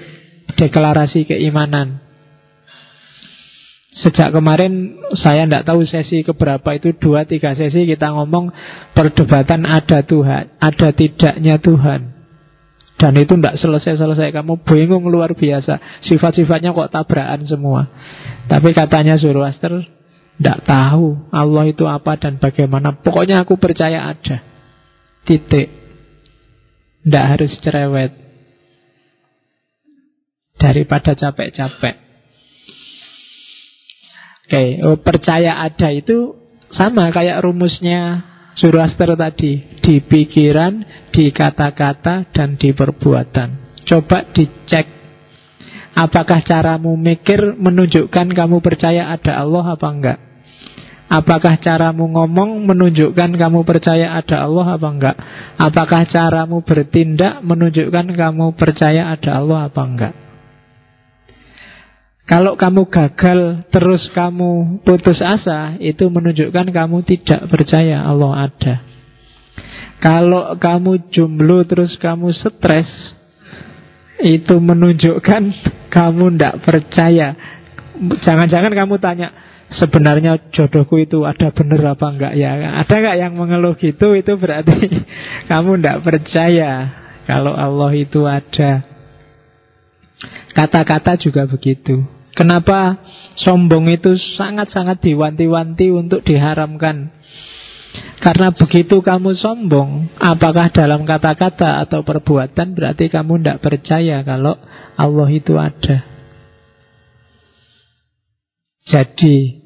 deklarasi keimanan. Sejak kemarin saya tidak tahu sesi keberapa itu dua tiga sesi kita ngomong perdebatan ada Tuhan, ada tidaknya Tuhan. Dan itu tidak selesai-selesai. Kamu bingung luar biasa. Sifat-sifatnya kok tabrakan semua. Tapi katanya Zoroaster Tidak tahu Allah itu apa dan bagaimana. Pokoknya aku percaya ada. Titik. Tidak harus cerewet. Daripada capek-capek Oke, oh, percaya ada itu sama kayak rumusnya Zoroaster tadi Di pikiran, di kata-kata, dan di perbuatan Coba dicek Apakah caramu mikir menunjukkan kamu percaya ada Allah apa enggak? Apakah caramu ngomong menunjukkan kamu percaya ada Allah apa enggak? Apakah caramu bertindak menunjukkan kamu percaya ada Allah apa enggak? Kalau kamu gagal terus kamu putus asa, itu menunjukkan kamu tidak percaya Allah ada. Kalau kamu jomblo terus kamu stres, itu menunjukkan kamu tidak percaya. Jangan-jangan kamu tanya, sebenarnya jodohku itu ada benar apa enggak ya? Ada enggak yang mengeluh gitu? Itu berarti kamu tidak percaya kalau Allah itu ada. Kata-kata juga begitu. Kenapa sombong itu sangat-sangat diwanti-wanti untuk diharamkan? Karena begitu kamu sombong, apakah dalam kata-kata atau perbuatan berarti kamu tidak percaya kalau Allah itu ada. Jadi,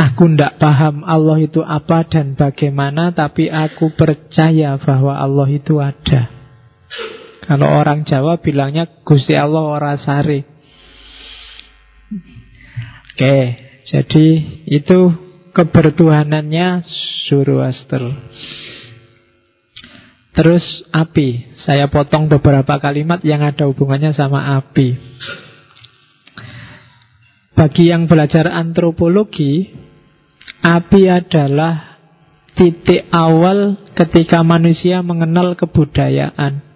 aku tidak paham Allah itu apa dan bagaimana, tapi aku percaya bahwa Allah itu ada. Kalau orang Jawa bilangnya Gusti Allah ora sari. Oke, jadi itu kebertuhanannya Zoroaster. Terus api. Saya potong beberapa kalimat yang ada hubungannya sama api. Bagi yang belajar antropologi, api adalah titik awal ketika manusia mengenal kebudayaan.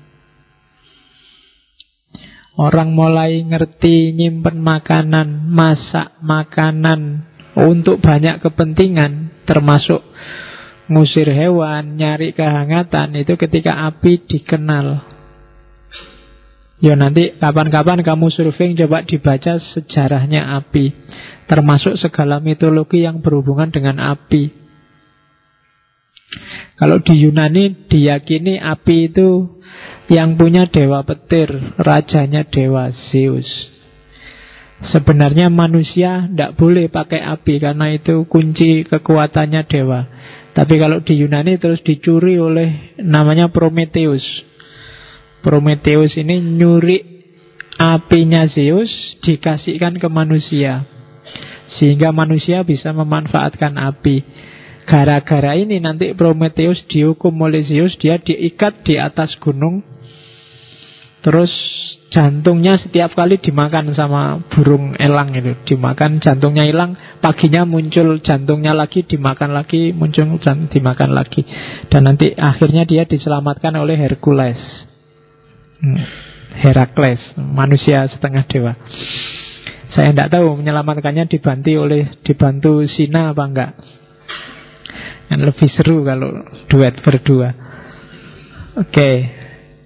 Orang mulai ngerti nyimpen makanan, masak makanan untuk banyak kepentingan, termasuk ngusir hewan, nyari kehangatan, itu ketika api dikenal. Ya nanti kapan-kapan kamu surfing coba dibaca sejarahnya api, termasuk segala mitologi yang berhubungan dengan api. Kalau di Yunani diyakini api itu yang punya dewa petir, rajanya dewa Zeus. Sebenarnya manusia tidak boleh pakai api karena itu kunci kekuatannya dewa. Tapi kalau di Yunani terus dicuri oleh namanya Prometheus. Prometheus ini nyuri apinya Zeus dikasihkan ke manusia. Sehingga manusia bisa memanfaatkan api. Gara-gara ini nanti Prometheus dihukum oleh Zeus, dia diikat di atas gunung. Terus jantungnya setiap kali dimakan sama burung elang itu. Dimakan jantungnya hilang Paginya muncul jantungnya lagi Dimakan lagi muncul dan dimakan lagi. Dan nanti akhirnya dia diselamatkan oleh Hercules. Hmm, Herakles Manusia setengah dewa. Saya tidak tahu menyelamatkannya dibantu oleh Dibantu Sina apa enggak Yang lebih seru kalau duet berdua Oke okay.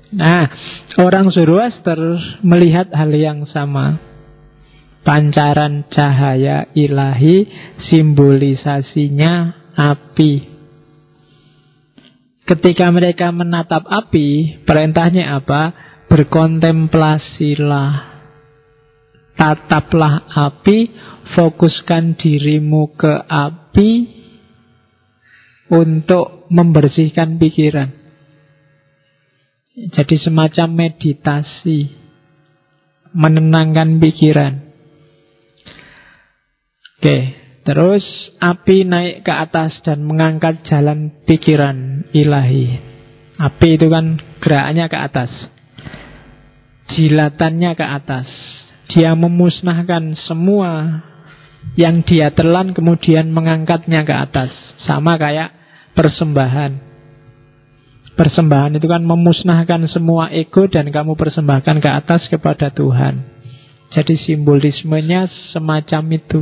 Nah, orang Zoroaster melihat hal yang sama. Pancaran cahaya ilahi simbolisasinya api. Ketika mereka menatap api, perintahnya apa? Berkontemplasilah. Tataplah api, fokuskan dirimu ke api untuk membersihkan pikiran. Jadi semacam meditasi Menenangkan pikiran Oke Terus api naik ke atas dan mengangkat jalan pikiran ilahi Api itu kan gerakannya ke atas Jilatannya ke atas Dia memusnahkan semua yang dia telan kemudian mengangkatnya ke atas. Sama kayak persembahan. Persembahan itu kan memusnahkan semua ego dan kamu persembahkan ke atas kepada Tuhan. Jadi simbolismenya semacam itu.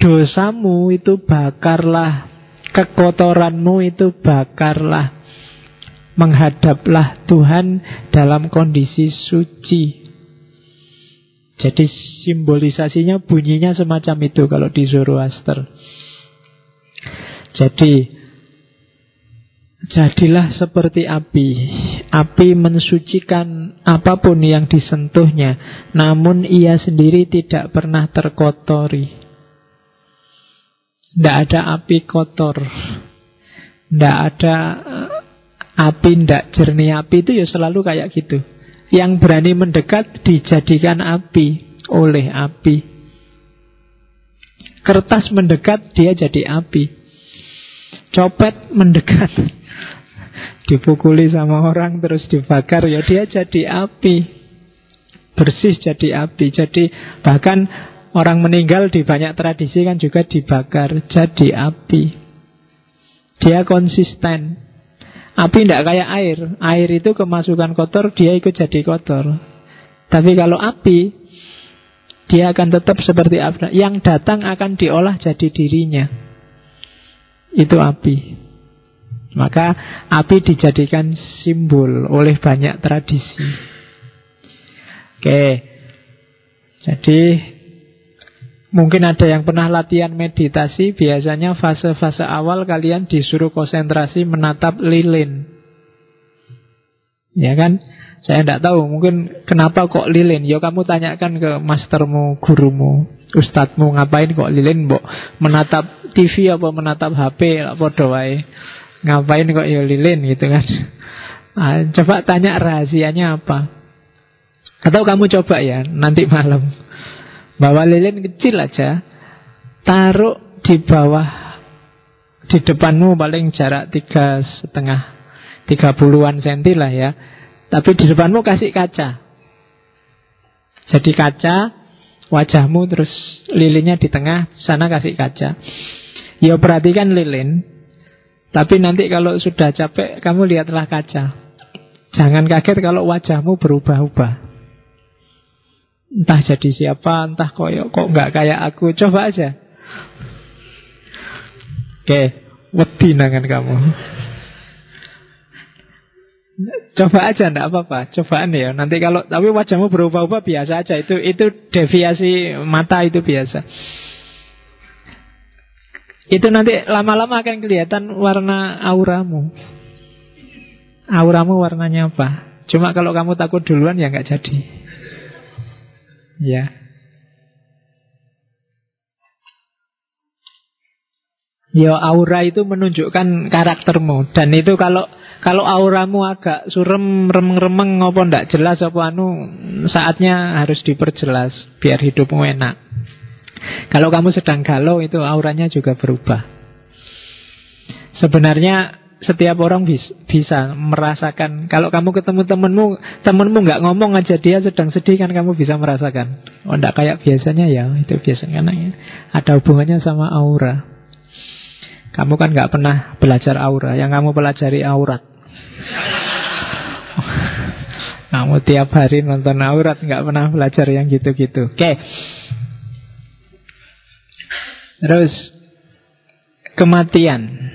Dosamu itu bakarlah, kekotoranmu itu bakarlah. Menghadaplah Tuhan dalam kondisi suci. Jadi simbolisasinya bunyinya semacam itu kalau di Zoroaster. Jadi jadilah seperti api. Api mensucikan apa pun yang disentuhnya, namun ia sendiri tidak pernah terkotori. Tidak ada api kotor. Tidak ada eh, api, tidak jernih api itu ya selalu kayak gitu. Yang berani mendekat dijadikan api oleh api. Kertas mendekat, dia jadi api. Copet mendekat, dipukuli sama orang terus dibakar, ya dia jadi api. Bersih jadi api. Jadi bahkan orang meninggal di banyak tradisi kan juga dibakar jadi api. Dia konsisten. Api tidak kayak air. Air itu kemasukan kotor, dia ikut jadi kotor. Tapi kalau api, dia akan tetap seperti api. Yang datang akan diolah jadi dirinya. Itu api. Maka api dijadikan simbol oleh banyak tradisi. Oke. Jadi Mungkin ada yang pernah latihan meditasi, biasanya fase-fase awal kalian disuruh konsentrasi menatap lilin. Ya kan? Saya tidak tahu, mungkin kenapa kok lilin? Ya kamu tanyakan ke mastermu, gurumu, ustadzmu, ngapain kok lilin, Mbok? Menatap TV apa menatap HP, apa doai? Ngapain kok ya lilin gitu kan? Nah, coba tanya rahasianya apa? Atau kamu coba ya, nanti malam. Bawa lilin kecil aja, taruh di bawah, di depanmu paling jarak tiga setengah, tiga puluhan senti lah ya. Tapi di depanmu kasih kaca. Jadi kaca, wajahmu terus lilinnya di tengah, sana kasih kaca. Ya perhatikan lilin, tapi nanti kalau sudah capek, kamu lihatlah kaca. Jangan kaget kalau wajahmu berubah-ubah. Entah jadi siapa, entah kok kok nggak kayak aku. Coba aja. Oke, wedi nangan kamu. Coba aja ndak apa-apa, cobaan ya. Nanti kalau tapi wajahmu berubah-ubah biasa aja. Itu itu deviasi mata itu biasa. Itu nanti lama-lama akan kelihatan warna auramu. Auramu warnanya apa? Cuma kalau kamu takut duluan ya nggak jadi. Ya. Ya aura itu menunjukkan karaktermu dan itu kalau kalau auramu agak surem remeng-remeng ngopo ndak jelas apa anu saatnya harus diperjelas biar hidupmu enak. Kalau kamu sedang galau itu auranya juga berubah. Sebenarnya setiap orang bis, bisa merasakan. Kalau kamu ketemu temenmu temenmu nggak ngomong aja dia sedang sedih kan kamu bisa merasakan. Oh enggak kayak biasanya ya itu biasanya ya. ada hubungannya sama aura. Kamu kan nggak pernah belajar aura yang kamu pelajari aurat. Kamu tiap hari nonton aurat nggak pernah belajar yang gitu-gitu. Oke terus kematian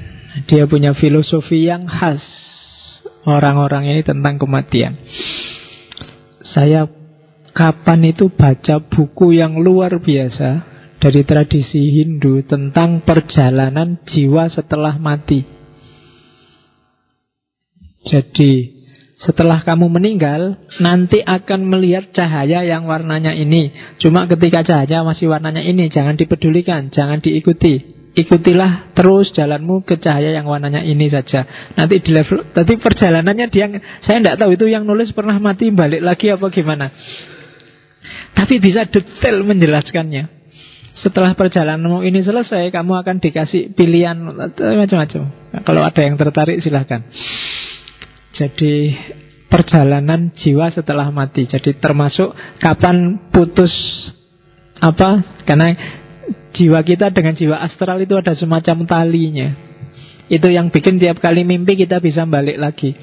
dia punya filosofi yang khas orang-orang ini tentang kematian. Saya kapan itu baca buku yang luar biasa dari tradisi Hindu tentang perjalanan jiwa setelah mati. Jadi setelah kamu meninggal, nanti akan melihat cahaya yang warnanya ini. Cuma ketika cahaya masih warnanya ini, jangan dipedulikan, jangan diikuti. Ikutilah terus jalanmu ke cahaya yang warnanya ini saja. Nanti di level, tadi perjalanannya dia, saya tidak tahu itu yang nulis pernah mati balik lagi apa gimana. Tapi bisa detail menjelaskannya. Setelah perjalananmu ini selesai, kamu akan dikasih pilihan macam-macam. Kalau ada yang tertarik silahkan. Jadi perjalanan jiwa setelah mati. Jadi termasuk kapan putus apa? Karena jiwa kita dengan jiwa astral itu ada semacam talinya. Itu yang bikin tiap kali mimpi kita bisa balik lagi.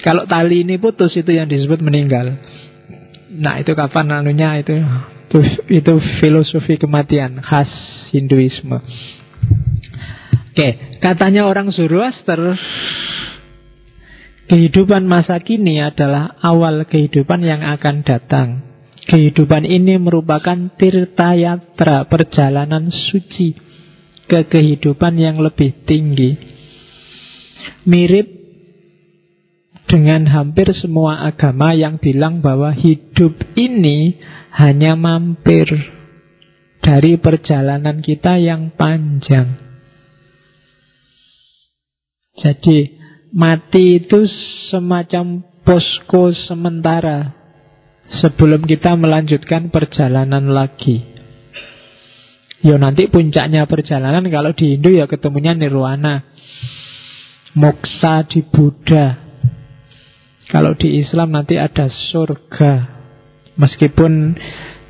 Kalau tali ini putus itu yang disebut meninggal. Nah itu kapan anunya itu itu, itu filosofi kematian khas Hinduisme. Oke, katanya orang Zoroaster kehidupan masa kini adalah awal kehidupan yang akan datang. Kehidupan ini merupakan tirtayatra, perjalanan suci ke kehidupan yang lebih tinggi. Mirip dengan hampir semua agama yang bilang bahwa hidup ini hanya mampir dari perjalanan kita yang panjang. Jadi mati itu semacam posko sementara sebelum kita melanjutkan perjalanan lagi. Yo nanti puncaknya perjalanan kalau di Hindu ya ketemunya nirwana. Moksa di Buddha. Kalau di Islam nanti ada surga. Meskipun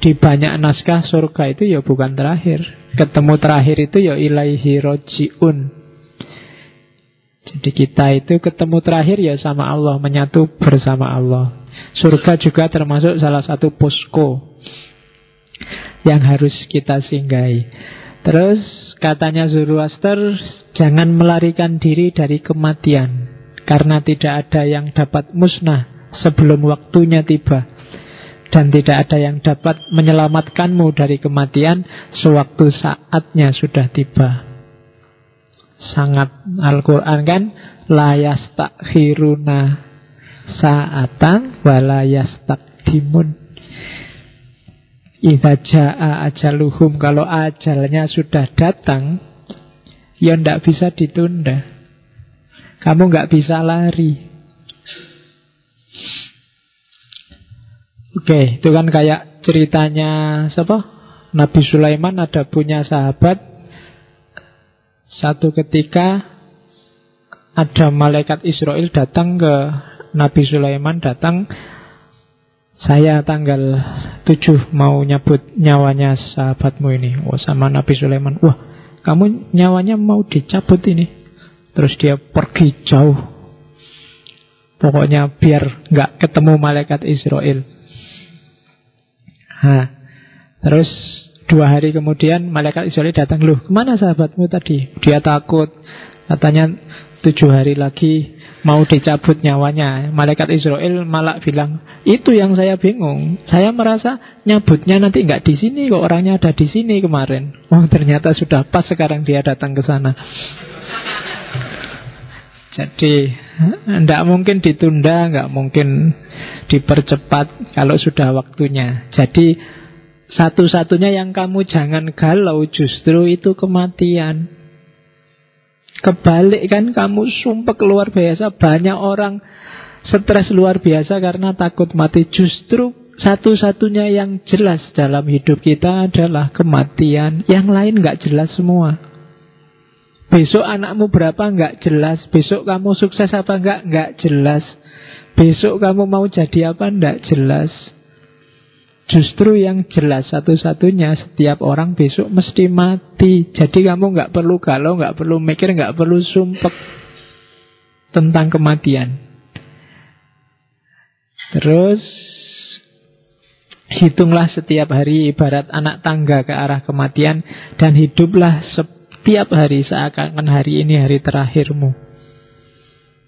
di banyak naskah surga itu ya bukan terakhir. Ketemu terakhir itu ya ilaihi roji'un. Jadi kita itu ketemu terakhir ya sama Allah, menyatu bersama Allah. Surga juga termasuk salah satu posko yang harus kita singgahi. Terus katanya Zoroaster, jangan melarikan diri dari kematian. Karena tidak ada yang dapat musnah sebelum waktunya tiba dan tidak ada yang dapat menyelamatkanmu dari kematian sewaktu saatnya sudah tiba. Sangat Al-Quran kan layas takhiruna saatan walayas takdimun. Iza ja'a ajaluhum Kalau ajalnya sudah datang Ya ndak bisa ditunda Kamu nggak bisa lari Oke, itu kan kayak ceritanya siapa? Nabi Sulaiman ada punya sahabat. Satu ketika ada malaikat Israel datang ke Nabi Sulaiman datang saya tanggal 7 mau nyabut nyawanya sahabatmu ini. Oh, sama Nabi Sulaiman. Wah, kamu nyawanya mau dicabut ini. Terus dia pergi jauh. Pokoknya biar nggak ketemu malaikat Israel. Nah, terus dua hari kemudian malaikat Israel datang loh ke mana sahabatmu tadi? Dia takut katanya tujuh hari lagi mau dicabut nyawanya. Malaikat Israel malah bilang itu yang saya bingung. Saya merasa nyabutnya nanti nggak di sini kok orangnya ada di sini kemarin. Oh ternyata sudah pas sekarang dia datang ke sana. Jadi tidak mungkin ditunda, nggak mungkin dipercepat kalau sudah waktunya. Jadi satu-satunya yang kamu jangan galau justru itu kematian. Kebalik kan kamu sumpah luar biasa. Banyak orang stres luar biasa karena takut mati. Justru satu-satunya yang jelas dalam hidup kita adalah kematian. Yang lain nggak jelas semua. Besok anakmu berapa nggak jelas. Besok kamu sukses apa nggak nggak jelas. Besok kamu mau jadi apa nggak jelas. Justru yang jelas satu-satunya setiap orang besok mesti mati. Jadi kamu nggak perlu galau, nggak perlu mikir, nggak perlu sumpek tentang kematian. Terus hitunglah setiap hari ibarat anak tangga ke arah kematian dan hiduplah Tiap hari seakan-akan hari ini hari terakhirmu.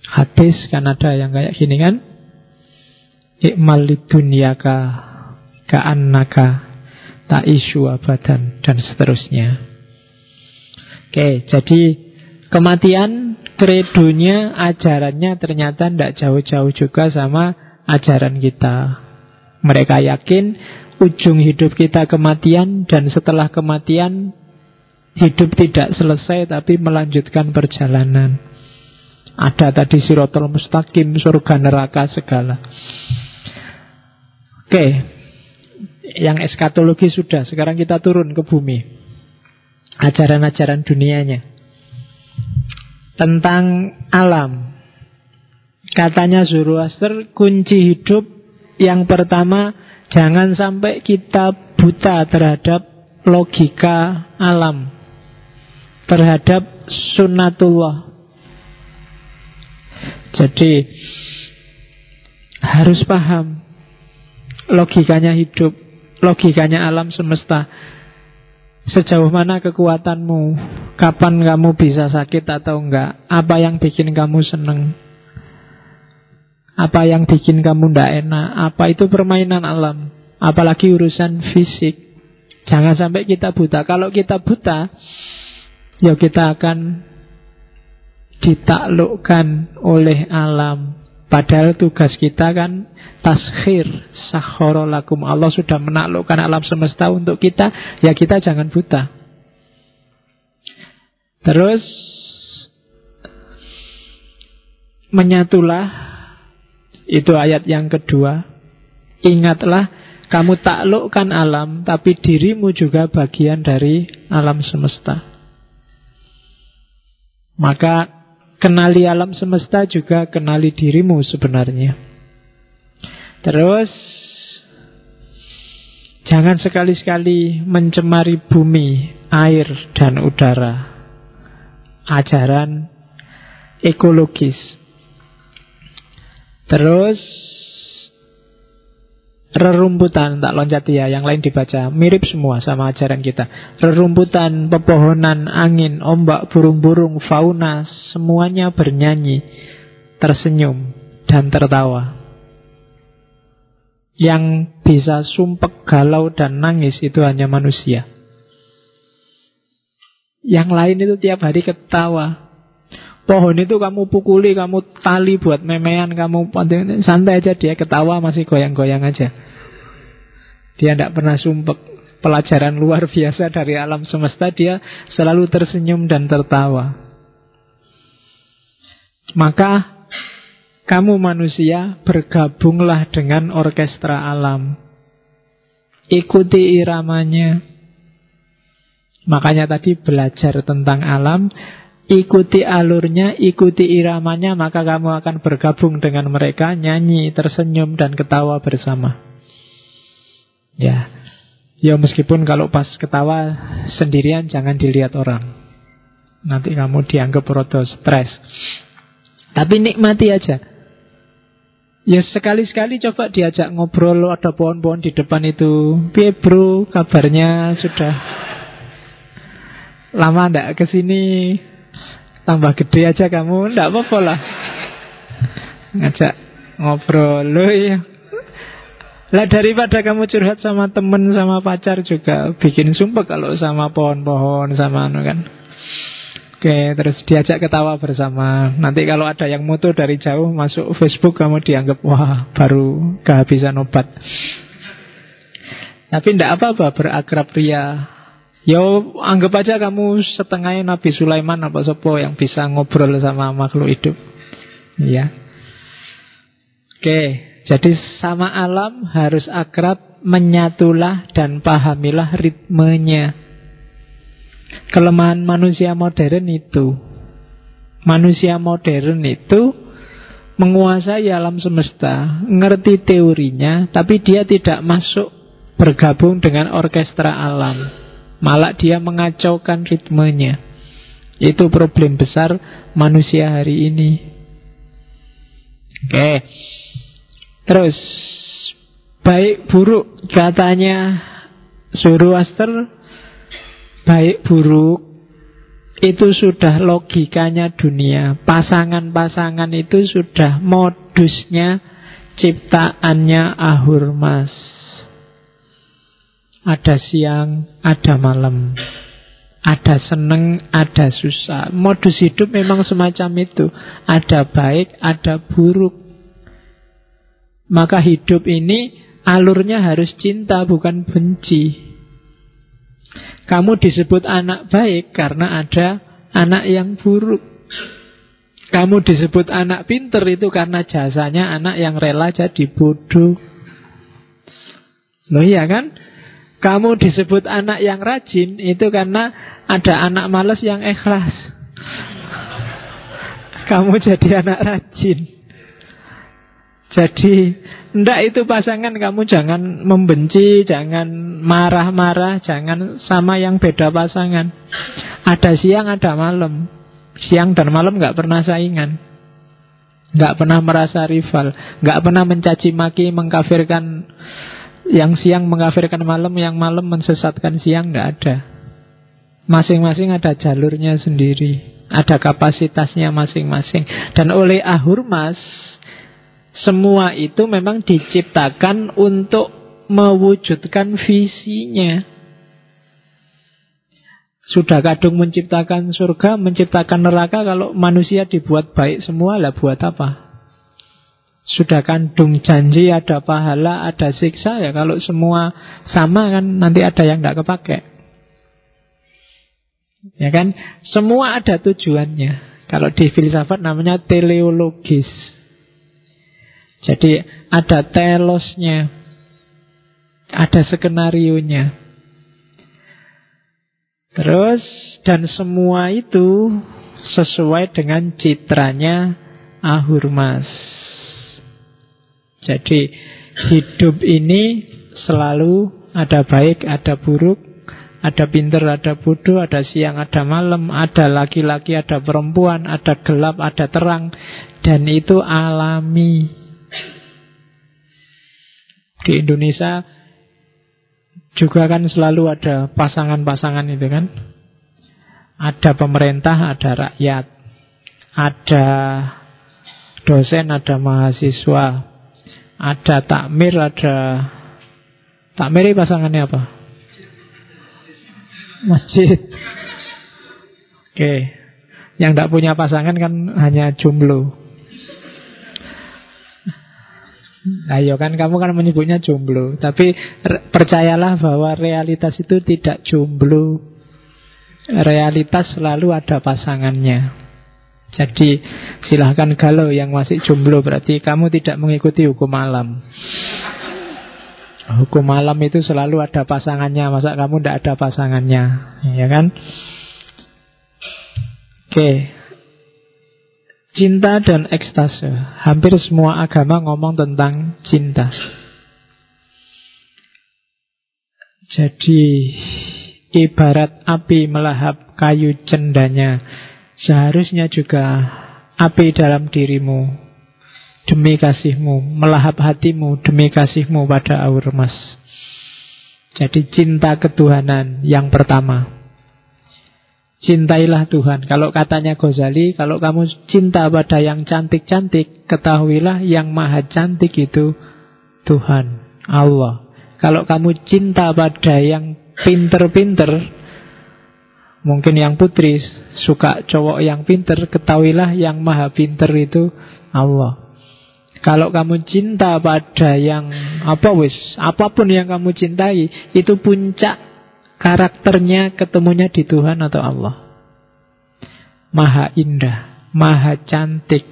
Hadis kan ada yang kayak gini kan? Ikmal dunyaka ka'annaka ta'isu abadan dan seterusnya. Oke, jadi kematian kredonya, ajarannya ternyata tidak jauh-jauh juga sama ajaran kita. Mereka yakin ujung hidup kita kematian dan setelah kematian Hidup tidak selesai tapi melanjutkan perjalanan. Ada tadi sirotol mustaqim, surga neraka segala. Oke, yang eskatologi sudah. Sekarang kita turun ke bumi. Ajaran-ajaran dunianya. Tentang alam. Katanya Zoroaster, kunci hidup yang pertama, jangan sampai kita buta terhadap logika alam, terhadap sunnatullah. Jadi, harus paham logikanya hidup, logikanya alam semesta. Sejauh mana kekuatanmu, kapan kamu bisa sakit atau enggak, apa yang bikin kamu seneng, apa yang bikin kamu tidak enak? Apa itu permainan alam? Apalagi urusan fisik. Jangan sampai kita buta. Kalau kita buta Ya kita akan Ditaklukkan oleh alam Padahal tugas kita kan Taskhir Sakhorolakum Allah sudah menaklukkan alam semesta untuk kita Ya kita jangan buta Terus Menyatulah itu ayat yang kedua. Ingatlah kamu taklukkan alam, tapi dirimu juga bagian dari alam semesta. Maka kenali alam semesta juga kenali dirimu sebenarnya. Terus jangan sekali-sekali mencemari bumi, air, dan udara. Ajaran ekologis Terus Rerumputan, tak loncat ya, yang lain dibaca. Mirip semua sama ajaran kita. Rerumputan, pepohonan, angin, ombak, burung-burung, fauna Semuanya bernyanyi Tersenyum dan tertawa. Yang bisa sumpek, galau, dan nangis Itu hanya manusia. Yang lain itu tiap hari ketawa. Pohon itu kamu pukuli, kamu tali buat memean, kamu santai aja dia ketawa masih goyang-goyang aja. Dia tidak pernah sumpek. Pelajaran luar biasa dari alam semesta dia selalu tersenyum dan tertawa. Maka kamu manusia bergabunglah dengan orkestra alam. Ikuti iramanya. Makanya tadi belajar tentang alam Ikuti alurnya, ikuti iramanya, maka kamu akan bergabung dengan mereka, nyanyi, tersenyum, dan ketawa bersama. Ya, ya meskipun kalau pas ketawa sendirian jangan dilihat orang. Nanti kamu dianggap rodo stres. Tapi nikmati aja. Ya sekali-sekali coba diajak ngobrol ada pohon-pohon di depan itu. Piye bro, kabarnya sudah lama ndak ke sini Tambah gede aja kamu, ndak apa-apa lah. Ngajak ngobrol lo ya. Lah daripada kamu curhat sama temen sama pacar juga bikin sumpah kalau sama pohon-pohon sama anu kan. Oke, terus diajak ketawa bersama. Nanti kalau ada yang moto dari jauh masuk Facebook kamu dianggap wah baru kehabisan obat. Tapi tidak apa-apa berakrab ria Ya anggap aja kamu setengahnya Nabi Sulaiman apa sopo yang bisa ngobrol sama makhluk hidup. Ya. Oke, jadi sama alam harus akrab, menyatulah dan pahamilah ritmenya. Kelemahan manusia modern itu. Manusia modern itu menguasai alam semesta, ngerti teorinya, tapi dia tidak masuk bergabung dengan orkestra alam. Malah dia mengacaukan ritmenya. Itu problem besar manusia hari ini. Oke. Terus baik buruk katanya Zoroaster baik buruk itu sudah logikanya dunia. Pasangan-pasangan itu sudah modusnya ciptaannya Ahurmas. Ada siang, ada malam. Ada seneng, ada susah. Modus hidup memang semacam itu. Ada baik, ada buruk. Maka hidup ini alurnya harus cinta, bukan benci. Kamu disebut anak baik karena ada anak yang buruk. Kamu disebut anak pinter itu karena jasanya anak yang rela jadi bodoh. Loh iya kan? Kamu disebut anak yang rajin itu karena ada anak males yang ikhlas. Kamu jadi anak rajin. Jadi ndak itu pasangan kamu jangan membenci, jangan marah-marah, jangan sama yang beda pasangan. Ada siang, ada malam. Siang dan malam nggak pernah saingan. Nggak pernah merasa rival. Nggak pernah mencaci maki, mengkafirkan yang siang mengkafirkan malam, yang malam mensesatkan siang nggak ada. Masing-masing ada jalurnya sendiri. Ada kapasitasnya masing-masing. Dan oleh Ahurmas, semua itu memang diciptakan untuk mewujudkan visinya. Sudah kadung menciptakan surga, menciptakan neraka, kalau manusia dibuat baik semua, lah buat apa? Sudah kandung janji, ada pahala, ada siksa, ya kalau semua sama kan nanti ada yang tidak kepake. Ya kan? Semua ada tujuannya. Kalau di filsafat namanya teleologis. Jadi ada telosnya, ada skenario-nya. Terus dan semua itu sesuai dengan citranya Ahurmas. Jadi hidup ini selalu ada baik, ada buruk, ada pinter, ada bodoh, ada siang, ada malam, ada laki-laki, ada perempuan, ada gelap, ada terang, dan itu alami. Di Indonesia juga kan selalu ada pasangan-pasangan itu kan. Ada pemerintah, ada rakyat. Ada dosen, ada mahasiswa. Ada takmir, ada... Takmir ini pasangannya apa? Masjid. Oke. Yang tidak punya pasangan kan hanya jomblo. Ayo kan kamu kan menyebutnya jomblo. Tapi percayalah bahwa realitas itu tidak jomblo. Realitas selalu ada pasangannya. Jadi silahkan galau yang masih jomblo Berarti kamu tidak mengikuti hukum alam. Hukum alam itu selalu ada pasangannya Masa kamu tidak ada pasangannya? Ya kan? Oke Cinta dan ekstase. Hampir semua agama ngomong tentang cinta. Jadi ibarat api melahap kayu cendanya, seharusnya juga api dalam dirimu demi kasihmu, melahap hatimu demi kasihmu pada aur emas. Jadi cinta ketuhanan yang pertama. Cintailah Tuhan. Kalau katanya Ghazali, kalau kamu cinta pada yang cantik-cantik, ketahuilah yang maha cantik itu Tuhan, Allah. Kalau kamu cinta pada yang pinter-pinter, mungkin yang putri suka cowok yang pinter, ketahuilah yang maha pinter itu Allah. Kalau kamu cinta pada yang apa wis, apa pun yang kamu cintai, itu puncak Karakternya ketemunya di Tuhan atau Allah. Maha indah, maha cantik,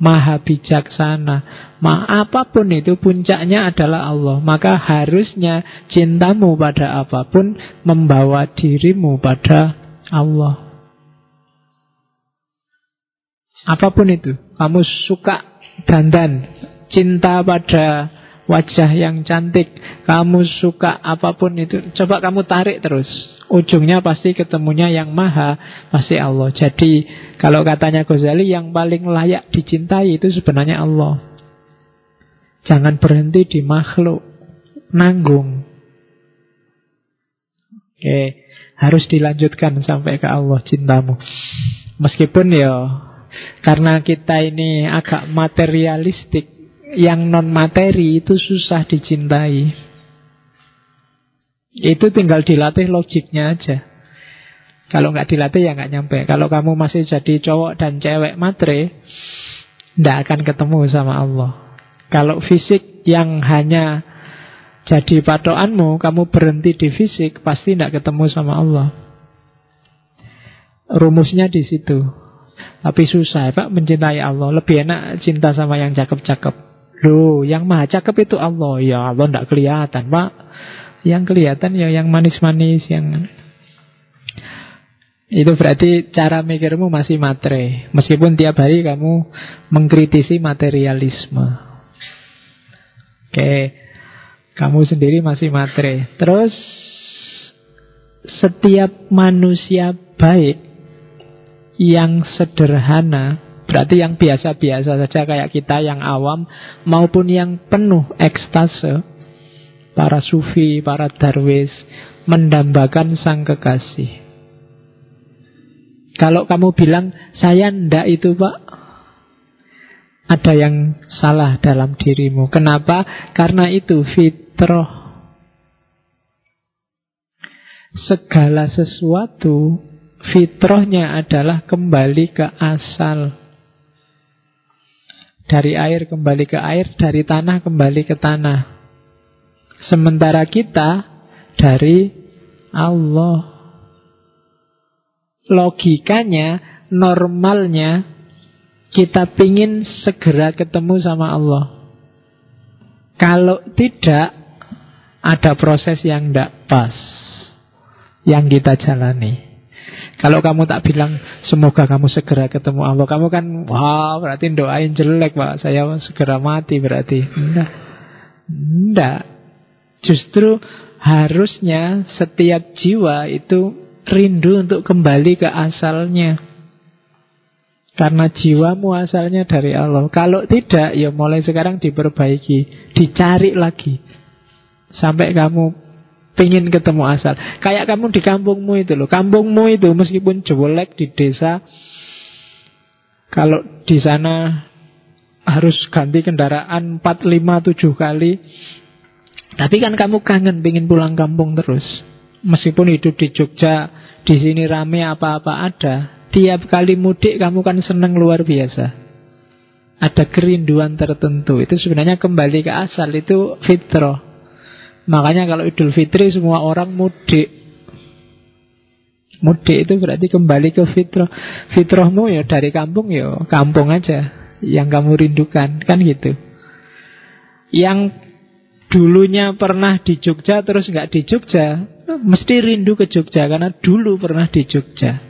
maha bijaksana, maha apa pun itu puncaknya adalah Allah. Maka harusnya cintamu pada apa pun membawa dirimu pada Allah. Apa pun itu, kamu suka dandan, cinta pada wajah yang cantik, kamu suka apa pun itu, coba kamu tarik terus. Ujungnya pasti ketemunya yang maha, pasti Allah. Jadi kalau katanya Ghazali yang paling layak dicintai itu sebenarnya Allah. Jangan berhenti di makhluk, nanggung. Oke, harus dilanjutkan sampai ke Allah cintamu. Meskipun ya karena kita ini agak materialistik yang non materi itu susah dicintai. Itu tinggal dilatih logiknya aja. Kalau nggak dilatih ya nggak nyampe. Kalau kamu masih jadi cowok dan cewek matre, nggak akan ketemu sama Allah. Kalau fisik yang hanya jadi patokanmu, kamu berhenti di fisik, pasti nggak ketemu sama Allah. Rumusnya di situ. Tapi susah Pak mencintai Allah. Lebih enak cinta sama yang cakep-cakep. Loh, yang maha cakep itu Allah. Ya Allah tidak kelihatan, Pak. Yang kelihatan ya yang manis-manis, yang itu berarti cara mikirmu masih matre. Meskipun tiap hari kamu mengkritisi materialisme. Oke, kamu sendiri masih matre. Terus setiap manusia baik yang sederhana, berarti yang biasa-biasa saja kayak kita yang awam maupun yang penuh ekstase, para sufi, para darwis mendambakan sang kekasih. Kalau kamu bilang saya ndak itu pak ada yang salah dalam dirimu. Kenapa? Karena itu fitrah. Segala sesuatu fitrahnya adalah kembali ke asal. Dari air kembali ke air, dari tanah kembali ke tanah. Sementara kita dari Allah. Logikanya, normalnya kita pingin segera ketemu sama Allah. Kalau tidak, ada proses yang tidak pas yang kita jalani. Kalau kamu tak bilang semoga kamu segera ketemu Allah, kamu kan wah berarti doain jelek pak, saya segera mati berarti. Enggak, enggak. Justru harusnya setiap jiwa itu rindu untuk kembali ke asalnya. Karena jiwamu asalnya dari Allah. Kalau tidak, ya mulai sekarang diperbaiki. Dicari lagi. Sampai kamu pengen ketemu asal. Kayak kamu di kampungmu itu loh. Kampungmu itu meskipun jelek di desa. Kalau di sana harus ganti kendaraan 4, 5, 7 kali. Tapi kan kamu kangen pengen pulang kampung terus. Meskipun hidup di Jogja, di sini rame apa-apa ada. Tiap kali mudik kamu kan senang luar biasa. Ada kerinduan tertentu. Itu sebenarnya kembali ke asal. Itu fitrah. Makanya kalau Idul Fitri semua orang mudik. Mudik itu berarti kembali ke fitrah. Fitrahmu ya dari kampung ya kampung aja. Yang kamu rindukan. Kan gitu. Yang dulunya pernah di Jogja terus nggak di Jogja, mesti rindu ke Jogja karena dulu pernah di Jogja.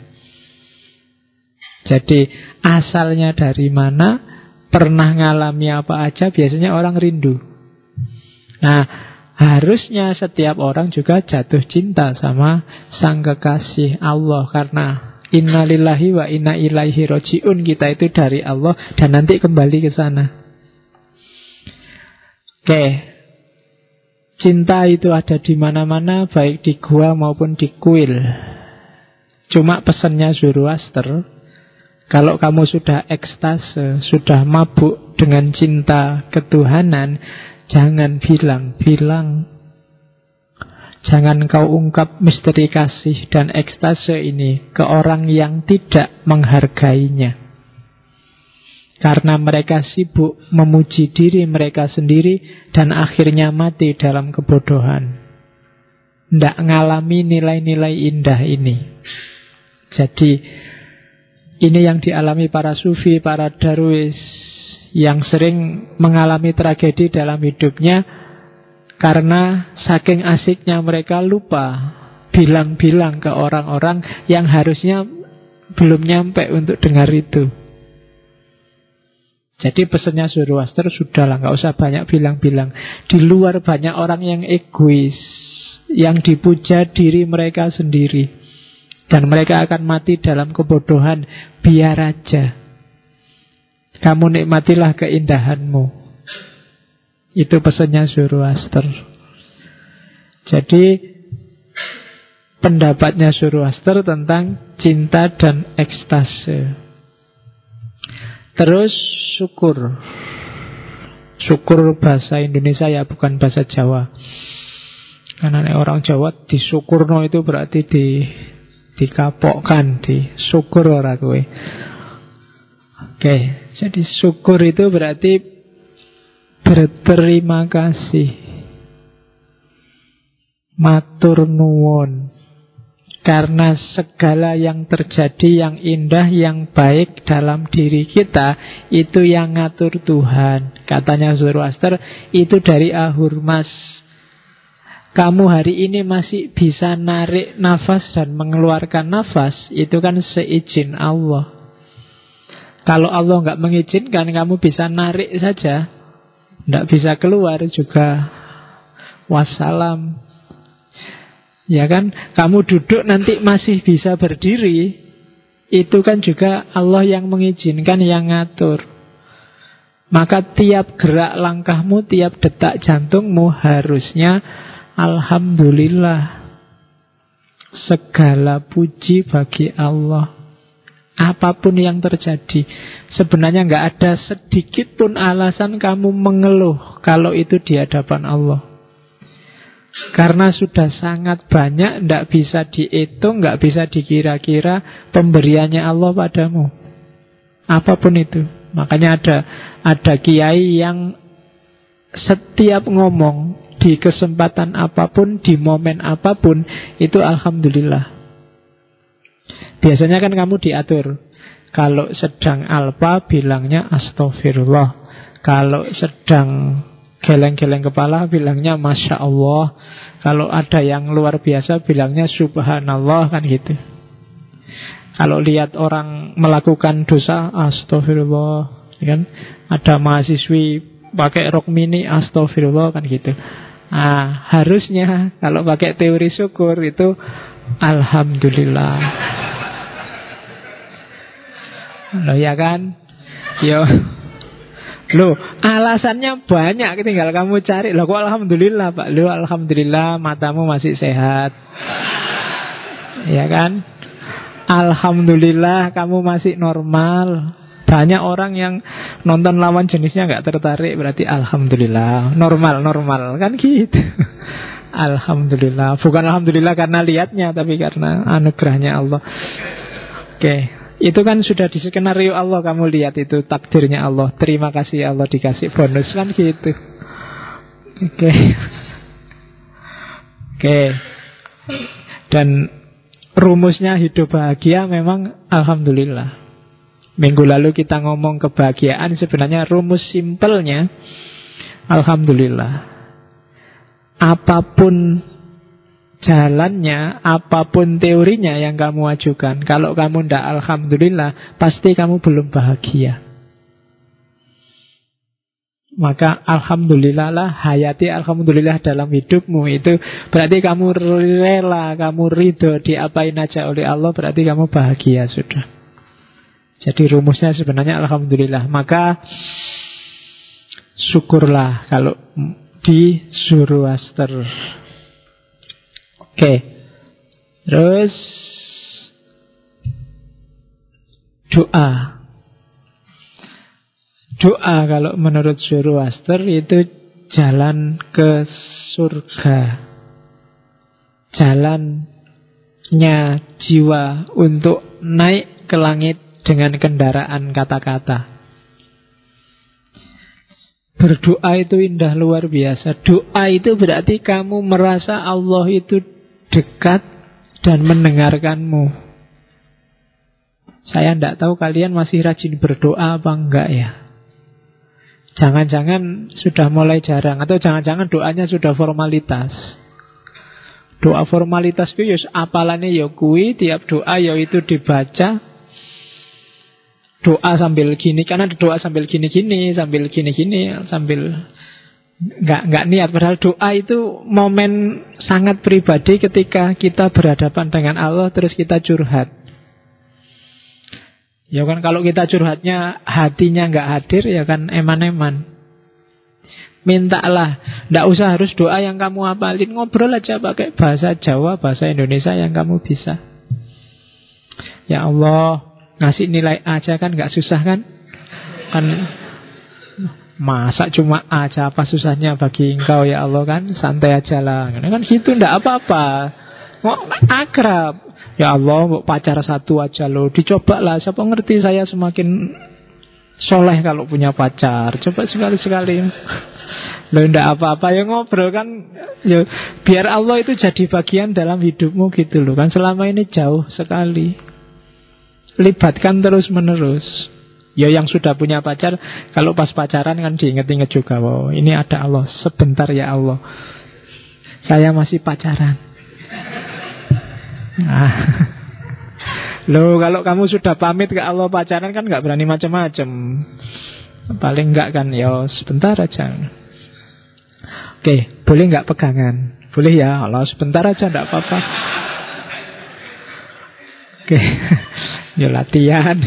Jadi asalnya dari mana, pernah ngalami apa aja, biasanya orang rindu. Nah, harusnya setiap orang juga jatuh cinta sama sang kekasih Allah karena innalillahi wa inna ilaihi rojiun kita itu dari Allah dan nanti kembali ke sana. Oke. Cinta itu ada di mana-mana baik di gua maupun di kuil. Cuma pesannya Zoroaster kalau kamu sudah ekstase, sudah mabuk dengan cinta ketuhanan, jangan bilang-bilang. Jangan kau ungkap misteri kasih dan ekstase ini ke orang yang tidak menghargainya. Karena mereka sibuk memuji diri mereka sendiri dan akhirnya mati dalam kebodohan. Tidak ngalami nilai-nilai indah ini. Jadi ini yang dialami para sufi, para darwis yang sering mengalami tragedi dalam hidupnya karena saking asiknya mereka lupa bilang-bilang ke orang-orang yang harusnya belum nyampe untuk dengar itu. Jadi pesannya Zoroaster sudahlah nggak usah banyak bilang-bilang. Di luar banyak orang yang egois, yang dipuja diri mereka sendiri. Dan mereka akan mati dalam kebodohan Biar aja Kamu nikmatilah keindahanmu. Itu pesannya Zoroaster. Jadi Pendapatnya Zoroaster tentang cinta dan ekstase. Terus syukur. Syukur bahasa Indonesia ya bukan bahasa Jawa. Karena orang Jawa disyukurno itu berarti di dikapokkan, syukur ora kowe. Oke, jadi syukur itu berarti berterima kasih. Matur nuwun. Karena segala yang terjadi yang indah, yang baik dalam diri kita Itu yang ngatur Tuhan Katanya Zoroaster Itu dari ahurmas kamu hari ini masih bisa narik nafas dan mengeluarkan nafas, itu kan seizin Allah. Kalau Allah nggak mengizinkan, kamu bisa narik saja, Tidak bisa keluar juga wassalam. Ya kan, kamu duduk nanti masih bisa berdiri, itu kan juga Allah yang mengizinkan, yang ngatur. Maka tiap gerak langkahmu, tiap detak jantungmu harusnya Alhamdulillah. Segala puji bagi Allah. Apa pun yang terjadi. Sebenarnya nggak ada sedikit pun alasan kamu mengeluh kalau itu di hadapan Allah. Karena sudah sangat banyak, tidak bisa dihitung, nggak bisa dikira-kira pemberiannya Allah padamu. Apa pun itu. Makanya ada ada kiai yang setiap ngomong di kesempatan apa pun, di momen apa pun, itu alhamdulillah. Biasanya kan kamu diatur. Kalau sedang alpa bilangnya astagfirullah. Kalau sedang Geleng-geleng kepala bilangnya Masya Allah Kalau ada yang luar biasa bilangnya Subhanallah kan gitu Kalau lihat orang melakukan dosa Astagfirullah kan? Ada mahasiswi pakai rok mini Astagfirullah kan gitu Nah, harusnya kalau pakai teori syukur itu Alhamdulillah. Loh ya kan? Yo. Loh, alasannya banyak tinggal kamu cari. Loh, alhamdulillah, Pak. Loh, alhamdulillah matamu masih sehat. Ya kan? Alhamdulillah kamu masih normal. Banyak orang yang nonton lawan jenisnya nggak tertarik berarti alhamdulillah normal normal kan gitu. Alhamdulillah bukan alhamdulillah karena lihatnya tapi karena anugerahnya Allah. Oke, itu kan sudah di skenario Allah kamu lihat itu takdirnya Allah. Terima kasih Allah dikasih bonus kan gitu. Oke. Oke. Dan rumusnya hidup bahagia memang alhamdulillah. Minggu lalu kita ngomong kebahagiaan sebenarnya rumus simpelnya alhamdulillah. Apa pun jalannya, apa pun teorinya yang kamu ajukan, kalau kamu tidak alhamdulillah, pasti kamu belum bahagia. Maka alhamdulillah lah hayati alhamdulillah dalam hidupmu itu berarti kamu rela, kamu ridho diapain aja oleh Allah berarti kamu bahagia sudah. Jadi rumusnya sebenarnya alhamdulillah. Maka syukurlah kalau di Zoroaster. Oke. Terus doa. Doa kalau menurut Zoroaster itu jalan ke surga. Jalannya jiwa untuk naik ke langit dengan kendaraan kata-kata. Berdoa itu indah luar biasa. Doa itu berarti kamu merasa Allah itu dekat dan mendengarkanmu. Saya tidak tahu kalian masih rajin berdoa apa enggak ya. Jangan-jangan sudah mulai jarang atau jangan-jangan doanya sudah formalitas. Doa formalitas itu ya apalane ya kui, tiap doa ya itu dibaca. Doa sambil gini, karena doa sambil gini-gini, sambil gini-gini, sambil nggak nggak niat. Padahal doa itu momen sangat pribadi ketika kita berhadapan dengan Allah terus kita curhat. Ya kan kalau kita curhatnya hatinya nggak hadir ya kan eman-eman. Mintalah. Nggak usah harus doa yang kamu apalin. Ngobrol aja pakai bahasa Jawa bahasa Indonesia yang kamu bisa. Ya Allah ngasih nilai aja kan nggak susah kan? Kan Masa cuma aja apa susahnya bagi engkau ya Allah kan? Santai aja lah. Kan gitu ndak apa-apa. Mau akrab? Ya Allah pacar satu aja loh. Dicoba lah Siapa ngerti saya semakin Soleh kalau punya pacar? Coba sekali-sekali. Loh ndak apa-apa. Ya ngobrol kan ya, Biar Allah itu jadi bagian dalam hidupmu gitu loh Kan? Selama ini jauh sekali. Libatkan terus menerus Ya yang sudah punya pacar, kalau pas pacaran kan diinget-inget juga, wow, ini ada Allah, sebentar ya Allah. Saya masih pacaran. Nah. Loh, kalau kamu sudah pamit ke Allah pacaran kan nggak berani macam-macam. Paling enggak kan ya sebentar aja. Oke, boleh enggak pegangan? Boleh ya, Allah sebentar aja enggak apa-apa. Oke, ya latihan.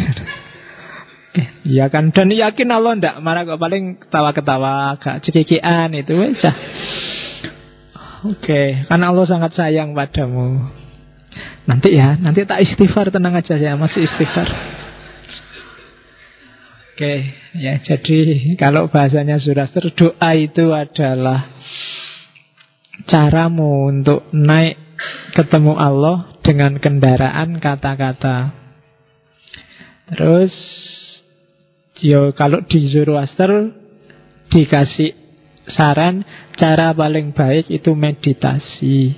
Oke, ya kan dan yakin Allah enggak marah kok paling ketawa-ketawa, agak cekikian itu aja. Oke, karena Allah sangat sayang padamu. Nanti ya, nanti tak istighfar tenang aja ya, masih istighfar. Oke, ya jadi kalau bahasanya sudah doa itu adalah caramu untuk naik ketemu Allah dengan kendaraan kata-kata. Terus, yo kalau di Zoroaster dikasih saran cara paling baik itu meditasi.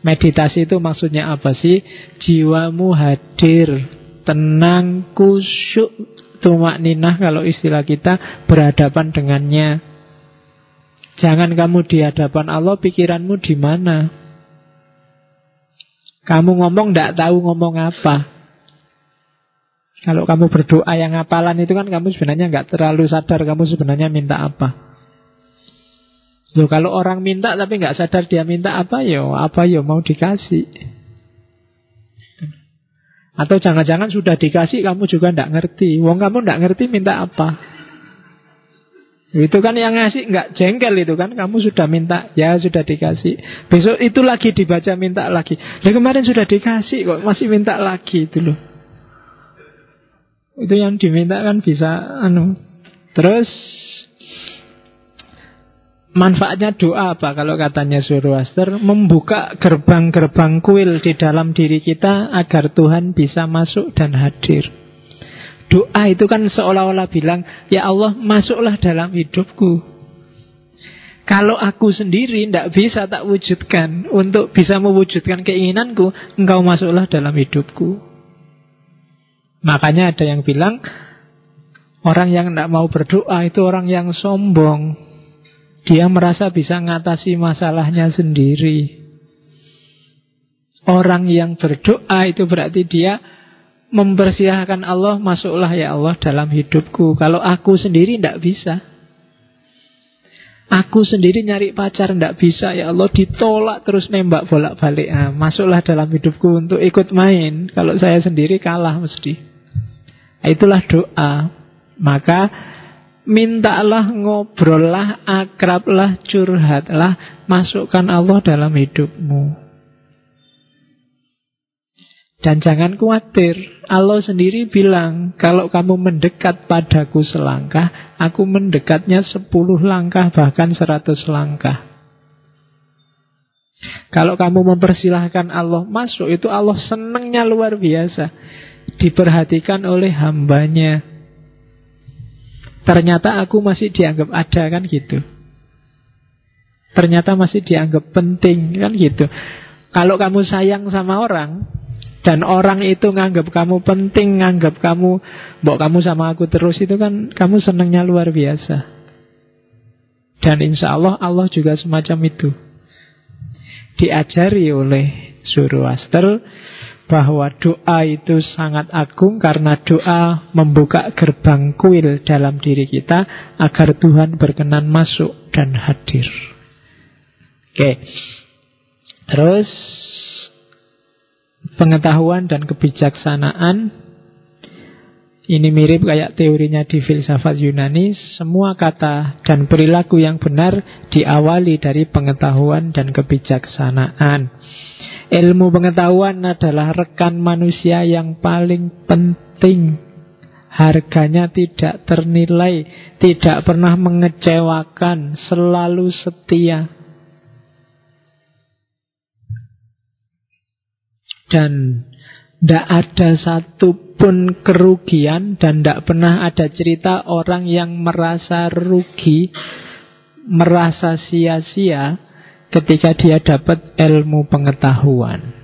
Meditasi itu maksudnya apa sih? Jiwamu hadir, tenang, kusyuk, Tumak ninah kalau istilah kita berhadapan dengannya. Jangan kamu di hadapan Allah, pikiranmu di mana? Kamu ngomong tidak tahu ngomong apa. Kalau kamu berdoa yang ngapalan itu kan kamu sebenarnya nggak terlalu sadar kamu sebenarnya minta apa. Loh, kalau orang minta tapi nggak sadar dia minta apa yo, apa yo mau dikasih. Atau jangan-jangan sudah dikasih kamu juga tidak ngerti. Wong kamu tidak ngerti minta apa. Itu kan yang ngasih nggak jengkel itu kan kamu sudah minta ya sudah dikasih. Besok itu lagi dibaca minta lagi. Ya kemarin sudah dikasih kok masih minta lagi itu loh. Itu yang diminta kan bisa anu. Terus Manfaatnya doa apa kalau katanya Zoroaster? Membuka gerbang-gerbang kuil di dalam diri kita agar Tuhan bisa masuk dan hadir. Doa itu kan seolah-olah bilang, Ya Allah masuklah dalam hidupku. Kalau aku sendiri tidak bisa tak wujudkan Untuk bisa mewujudkan keinginanku Engkau masuklah dalam hidupku Makanya ada yang bilang Orang yang tidak mau berdoa itu orang yang sombong dia merasa bisa ngatasi masalahnya sendiri. Orang yang berdoa itu berarti dia mempersilahkan Allah masuklah ya Allah dalam hidupku. Kalau aku sendiri tidak bisa. Aku sendiri nyari pacar tidak bisa ya Allah ditolak terus nembak bolak-balik. Nah, masuklah dalam hidupku untuk ikut main. Kalau saya sendiri kalah mesti. Nah, itulah doa. Maka Mintalah, ngobrollah, akrablah, curhatlah, masukkan Allah dalam hidupmu. Dan jangan khawatir, Allah sendiri bilang, kalau kamu mendekat padaku selangkah, aku mendekatnya sepuluh langkah, bahkan seratus langkah. Kalau kamu mempersilahkan Allah masuk, itu Allah senangnya luar biasa. Diperhatikan oleh hambanya. Ternyata aku masih dianggap ada kan gitu. Ternyata masih dianggap penting kan gitu. Kalau kamu sayang sama orang dan orang itu nganggap kamu penting, nganggap kamu, mbok kamu sama aku terus itu kan kamu senangnya luar biasa. Dan insya Allah Allah juga semacam itu. Diajari oleh Zoroaster bahwa doa itu sangat agung karena doa membuka gerbang kuil dalam diri kita agar Tuhan berkenan masuk dan hadir. Oke. Terus pengetahuan dan kebijaksanaan ini mirip kayak teorinya di filsafat Yunani, semua kata dan perilaku yang benar diawali dari pengetahuan dan kebijaksanaan. Ilmu pengetahuan adalah rekan manusia yang paling penting. Harganya tidak ternilai, tidak pernah mengecewakan, selalu setia. Dan tidak ada satupun kerugian dan tidak pernah ada cerita orang yang merasa rugi, merasa sia-sia ketika dia dapat ilmu pengetahuan.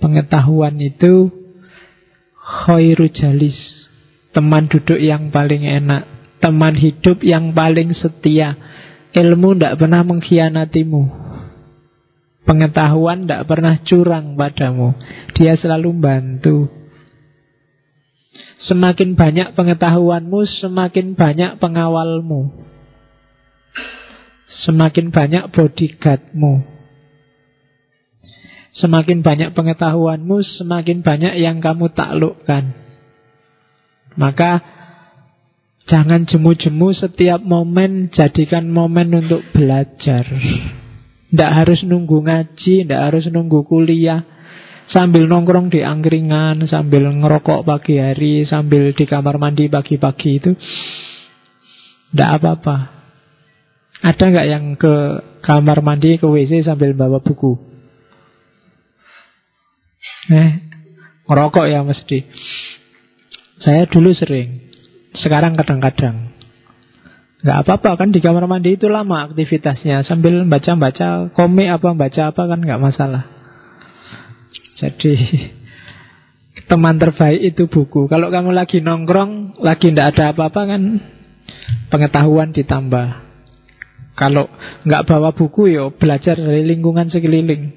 Pengetahuan itu khairu jalis, teman duduk yang paling enak, teman hidup yang paling setia. Ilmu tidak pernah mengkhianatimu. Pengetahuan tidak pernah curang padamu. Dia selalu bantu. Semakin banyak pengetahuanmu, semakin banyak pengawalmu. Semakin banyak bodyguardmu. Semakin banyak pengetahuanmu, semakin banyak yang kamu taklukkan. Maka jangan jemu-jemu setiap momen jadikan momen untuk belajar. Tidak harus nunggu ngaji, tidak harus nunggu kuliah. Sambil nongkrong di angkringan, sambil ngerokok pagi hari, sambil di kamar mandi pagi-pagi itu. Tidak apa-apa. Ada nggak yang ke kamar mandi, ke WC sambil bawa buku? Eh, ngerokok ya mesti. Saya dulu sering. Sekarang kadang-kadang. Nggak apa-apa kan di kamar mandi itu lama aktivitasnya. Sambil baca-baca komik apa baca apa kan nggak masalah. Jadi teman terbaik itu buku. Kalau kamu lagi nongkrong, lagi tidak ada apa-apa kan pengetahuan ditambah. Kalau nggak bawa buku yo belajar dari lingkungan sekeliling.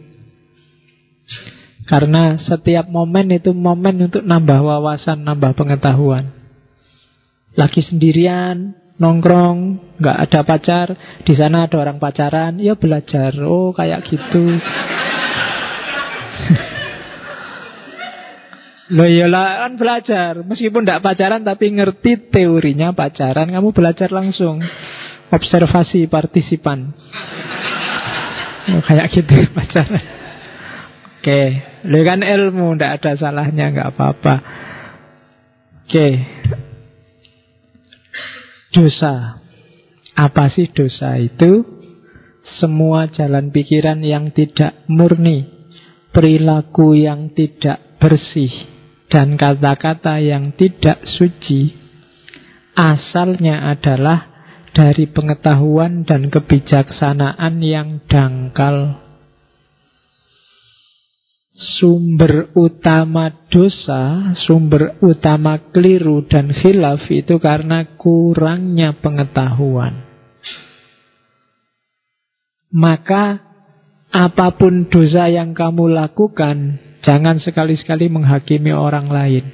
Karena setiap momen itu momen untuk nambah wawasan, nambah pengetahuan. Lagi sendirian, nongkrong, nggak ada pacar, di sana ada orang pacaran, ya belajar. Oh kayak gitu. Loh iyalah kan belajar. Meskipun tidak pacaran tapi ngerti teorinya pacaran. Kamu belajar langsung. Observasi partisipan. Oh, Kayak gitu pacaran. Oke. Lo kan ilmu Tidak ada salahnya nggak apa-apa. Oke Dosa Apa sih dosa itu? Semua jalan pikiran yang tidak murni Perilaku yang tidak bersih dan kata-kata yang tidak suci asalnya adalah dari pengetahuan dan kebijaksanaan yang dangkal. Sumber utama dosa, sumber utama keliru dan khilaf itu karena kurangnya pengetahuan. Maka apa pun dosa yang kamu lakukan, Jangan sekali-sekali menghakimi orang lain.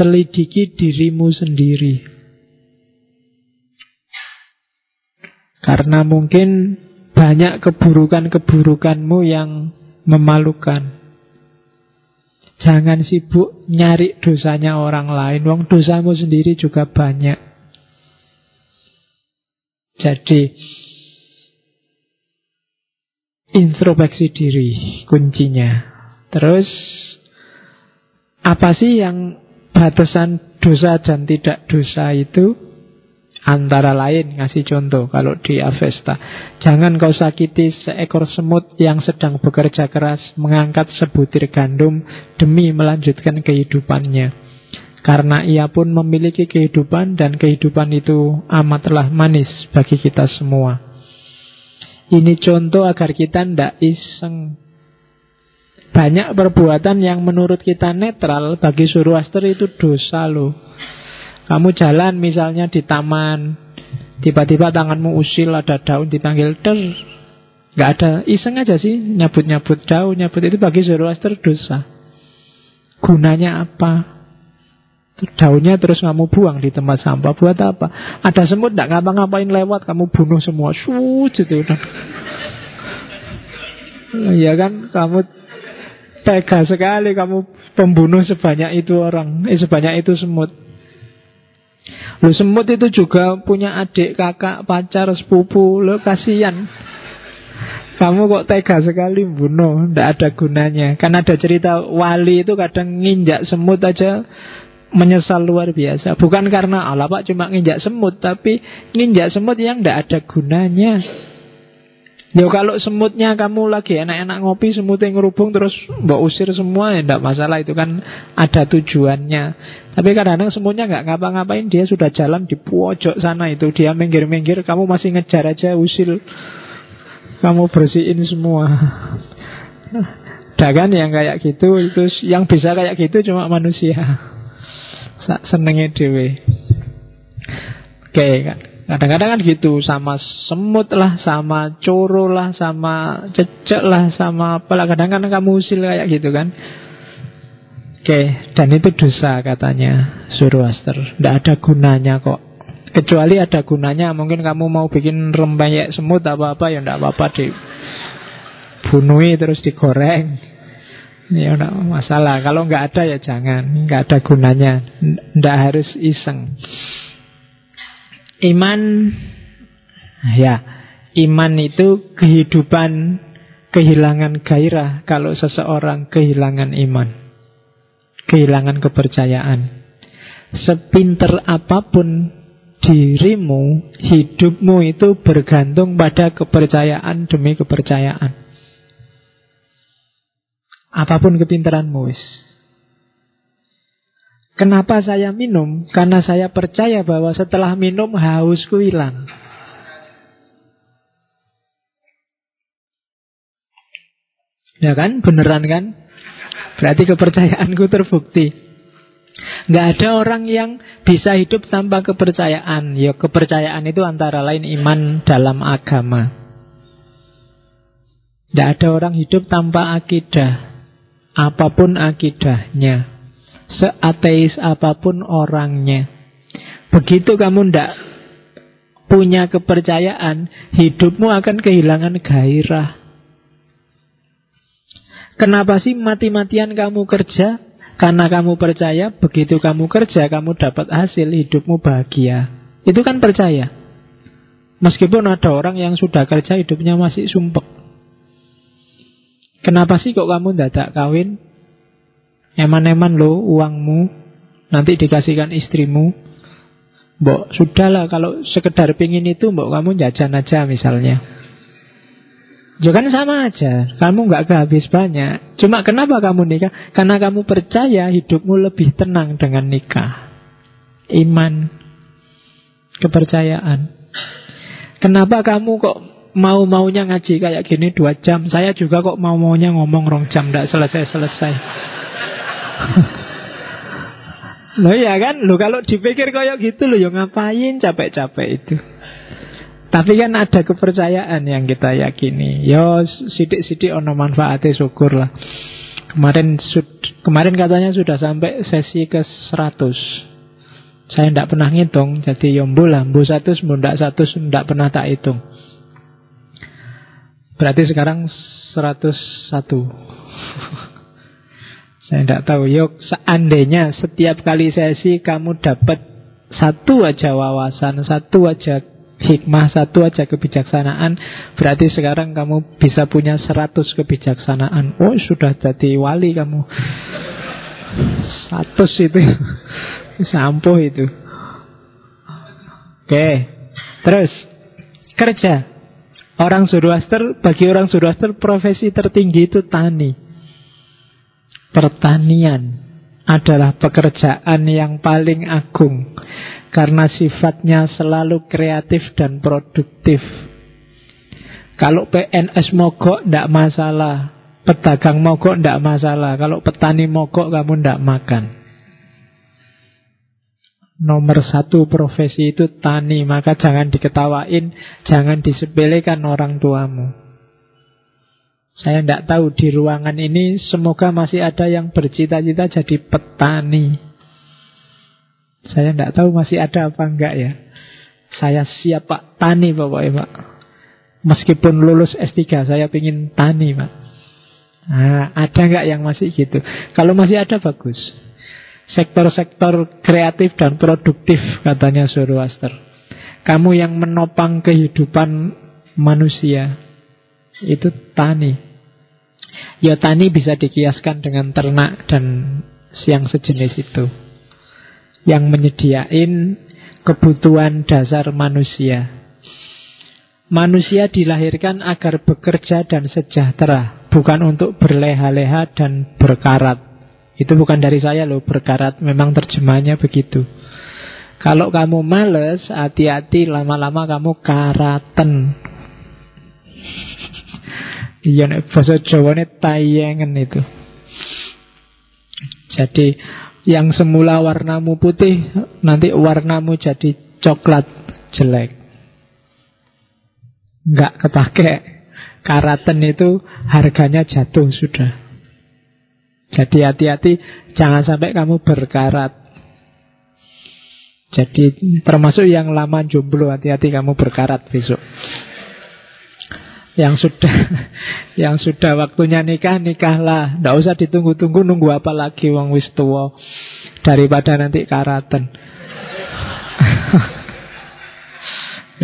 Selidiki dirimu sendiri. Karena mungkin banyak keburukan-keburukanmu yang memalukan. Jangan sibuk nyari dosanya orang lain. Wong dosamu sendiri juga banyak. Jadi introspeksi diri kuncinya. Terus apa sih yang batasan dosa dan tidak dosa itu? Antara lain ngasih contoh kalau di Avesta Jangan kau sakiti seekor semut yang sedang bekerja keras Mengangkat sebutir gandum demi melanjutkan kehidupannya Karena ia pun memiliki kehidupan dan kehidupan itu amatlah manis bagi kita semua ini contoh agar kita tidak iseng. Banyak perbuatan yang menurut kita netral bagi Zoroaster itu dosa loh. Kamu jalan misalnya di taman, tiba-tiba tanganmu usil ada daun dipanggil ter, nggak ada iseng aja sih nyabut-nyabut daun, nyabut itu bagi Zoroaster dosa. Gunanya apa? Daunnya terus kamu buang di tempat sampah Buat apa? Ada semut tidak ngapa-ngapain lewat Kamu bunuh semua Suut gitu Ya kan Kamu tega sekali Kamu pembunuh sebanyak itu orang Eh sebanyak itu semut Lu semut itu juga punya adik, kakak, pacar, sepupu Lo kasihan kamu kok tega sekali bunuh Tidak ada gunanya Kan ada cerita wali itu kadang nginjak semut aja menyesal luar biasa. Bukan karena Allah Pak cuma nginjak semut, tapi nginjak semut yang tidak ada gunanya. Ya kalau semutnya kamu lagi enak-enak ngopi, semut yang ngerubung terus mbak usir semua ya tidak masalah itu kan ada tujuannya. Tapi kadang-kadang semutnya nggak ngapa-ngapain dia sudah jalan di pojok sana itu dia minggir-minggir, kamu masih ngejar aja usil, kamu bersihin semua. Kan yang kayak gitu itu yang bisa kayak gitu cuma manusia senengnya dewe. Oke, kadang-kadang kan gitu sama semut lah, sama coro lah, sama cecek lah, sama apalah. Kadang-kadang kamu usil kayak gitu kan. Oke, dan itu dosa katanya Zoroaster. Tidak ada gunanya kok. Kecuali ada gunanya, mungkin kamu mau bikin rempeyek semut apa-apa ya tidak apa-apa dibunuhi terus digoreng. Ya tidak masalah. Kalau nggak ada ya jangan, nggak ada gunanya. Tidak harus iseng. Iman, ya, iman itu kehidupan kehilangan gairah kalau seseorang kehilangan iman kehilangan kepercayaan. Sepinter apa pun dirimu, hidupmu itu bergantung pada kepercayaan demi kepercayaan. Apa pun kepintaranmu wis. Kenapa saya minum? Karena saya percaya bahwa setelah minum hausku hilang. Ya kan? Beneran kan? Berarti kepercayaanku terbukti. Nggak ada orang yang bisa hidup tanpa kepercayaan. Ya kepercayaan itu antara lain iman dalam agama. Tidak ada orang hidup tanpa akidah. Apa pun akidahnya. Seateis apa pun orangnya. Begitu kamu tidak punya kepercayaan, hidupmu akan kehilangan gairah. Kenapa sih mati-matian kamu kerja? Karena kamu percaya begitu kamu kerja kamu dapat hasil hidupmu bahagia. Itu kan percaya. Meskipun ada orang yang sudah kerja hidupnya masih sumpek. Kenapa sih kok kamu tidak kawin? Eman-eman lo uangmu nanti dikasihkan istrimu. Mbok, sudahlah kalau sekedar pingin itu mbok kamu jajan aja misalnya. Ya kan sama aja, kamu nggak kehabis banyak. Cuma kenapa kamu nikah? Karena kamu percaya hidupmu lebih tenang dengan nikah. Iman, kepercayaan. Kenapa kamu kok mau-maunya ngaji kayak gini dua jam? Saya juga kok mau-maunya ngomong rong jam, tidak selesai-selesai. Loh ya kan, lo kalau dipikir kayak gitu lo, ya ngapain capek-capek itu? Tapi kan ada kepercayaan yang kita yakini. Yo sidik-sidik ono manfaatnya syukur lah. Kemarin kemarin katanya sudah sampai sesi ke 100. Saya tidak pernah ngitung, jadi yombo lah. Bu satu, ndak satu, tidak pernah tak hitung. Berarti sekarang 101. Saya tidak tahu. Yuk, seandainya setiap kali sesi kamu dapat satu aja wawasan, satu aja hikmah satu aja kebijaksanaan Berarti sekarang kamu bisa punya seratus kebijaksanaan. Oh sudah jadi wali kamu. Seratus itu. Sampuh itu. Oke Terus. Kerja. Orang Zoroaster Bagi orang Zoroaster Profesi tertinggi itu tani Pertanian adalah pekerjaan yang paling agung karena sifatnya selalu kreatif dan produktif. Kalau PNS mogok tidak masalah, pedagang mogok tidak masalah. Kalau petani mogok kamu tidak makan. Nomor satu profesi itu tani, maka jangan diketawain, jangan disepelekan orang tuamu. Saya tidak tahu di ruangan ini semoga masih ada yang bercita-cita jadi petani. Saya tidak tahu masih ada apa enggak ya. Saya siap Pak Tani pokoknya Pak. Meskipun lulus S3 saya ingin tani Pak. Nah, ada enggak yang masih gitu? Kalau masih ada bagus. Sektor-sektor kreatif dan produktif katanya Zoroaster. Kamu yang menopang kehidupan manusia itu tani. Ya tani bisa dikiaskan dengan ternak dan siang sejenis itu yang menyediain kebutuhan dasar manusia. Manusia dilahirkan agar bekerja dan sejahtera, bukan untuk berleha-leha dan berkarat. Itu bukan dari saya loh, berkarat memang terjemahnya begitu. Kalau kamu males, hati-hati lama-lama kamu karaten. Iya, bahasa Jawa ini tayengan itu. Jadi yang semula warnamu putih Nanti warnamu jadi coklat jelek Nggak kepake Karaten itu harganya jatuh sudah Jadi hati-hati jangan sampai kamu berkarat. Jadi termasuk yang lama jomblo hati-hati kamu berkarat besok. Yang sudah yang sudah waktunya nikah nikahlah. Tidak usah ditunggu-tunggu nunggu apa lagi wong wis tua daripada nanti karatan.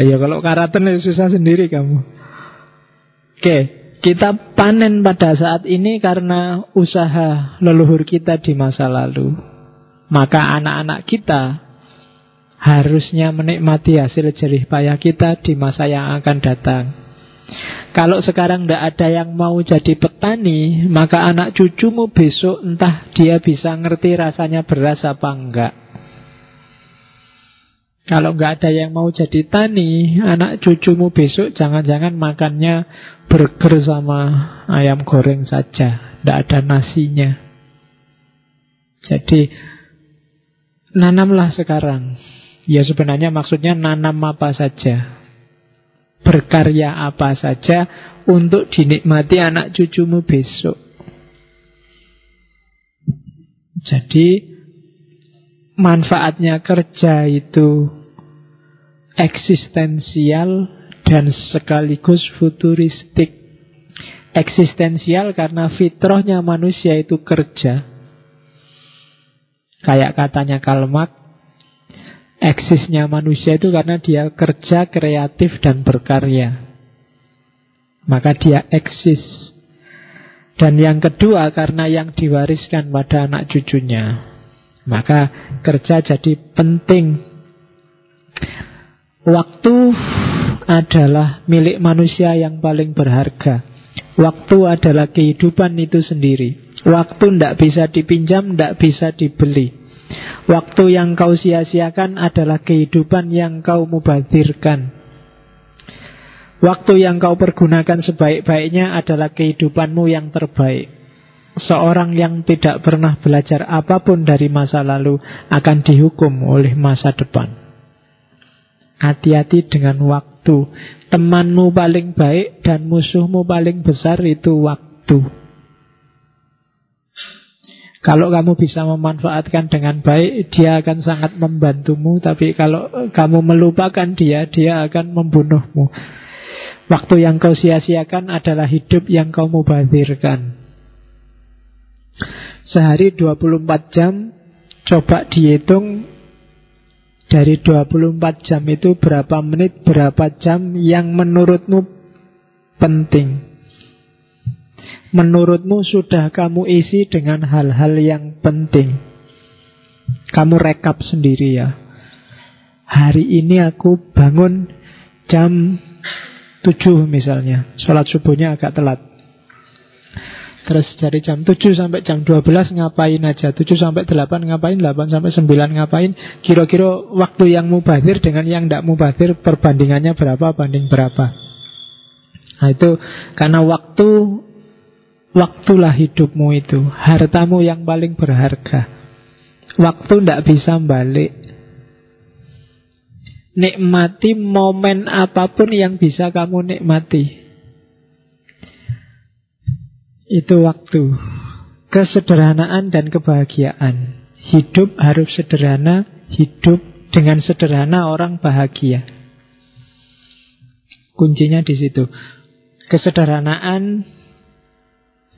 ya kalau karatan itu susah sendiri kamu. Oke, kita panen pada saat ini karena usaha leluhur kita di masa lalu. Maka anak-anak kita harusnya menikmati hasil jerih payah kita di masa yang akan datang. Kalau sekarang tidak ada yang mau jadi petani, maka anak cucumu besok entah dia bisa ngerti rasanya beras apa enggak. Kalau nggak ada yang mau jadi tani, anak cucumu besok jangan-jangan makannya burger sama ayam goreng saja, tidak ada nasinya. Jadi nanamlah sekarang Ya sebenarnya maksudnya nanam apa saja Berkarya apa saja Untuk dinikmati anak cucumu besok. Jadi Manfaatnya kerja itu Eksistensial Dan sekaligus futuristik. Eksistensial karena fitrahnya manusia itu kerja. Kayak katanya Kalmak Eksisnya manusia itu karena dia kerja kreatif dan berkarya. Maka dia eksis. Dan yang kedua karena yang diwariskan pada anak cucunya. Maka kerja jadi penting. Waktu adalah milik manusia yang paling berharga. Waktu adalah kehidupan itu sendiri. Waktu tidak bisa dipinjam, tidak bisa dibeli. Waktu yang kau sia-siakan adalah kehidupan yang kau mubadirkan. Waktu yang kau pergunakan sebaik-baiknya adalah kehidupanmu yang terbaik. Seorang yang tidak pernah belajar apa pun dari masa lalu akan dihukum oleh masa depan. Hati-hati dengan waktu. Temanmu paling baik dan musuhmu paling besar itu waktu. Kalau kamu bisa memanfaatkan dengan baik, dia akan sangat membantumu. Tapi kalau kamu melupakan dia, dia akan membunuhmu. Waktu yang kau sia-siakan adalah hidup yang kau mubazirkan. Sehari 24 jam, coba dihitung dari 24 jam itu berapa menit, berapa jam yang menurutmu penting. Menurutmu sudah kamu isi dengan hal-hal yang penting? Kamu rekap sendiri ya. Hari ini aku bangun jam 7 misalnya. Sholat subuhnya agak telat. Terus dari jam 7 sampai jam 12 ngapain aja? 7 sampai 8 ngapain? 8 sampai 9 ngapain? Kira-kira waktu yang mubazir dengan yang tidak mubazir Perbandingannya berapa banding berapa? Nah itu karena waktu Waktulah hidupmu itu Hartamu yang paling berharga. Waktu tidak bisa balik. Nikmati momen apa pun yang bisa kamu nikmati. Itu waktu. Kesederhanaan dan kebahagiaan. Hidup harus sederhana Hidup dengan sederhana orang bahagia. Kuncinya di situ. Kesederhanaan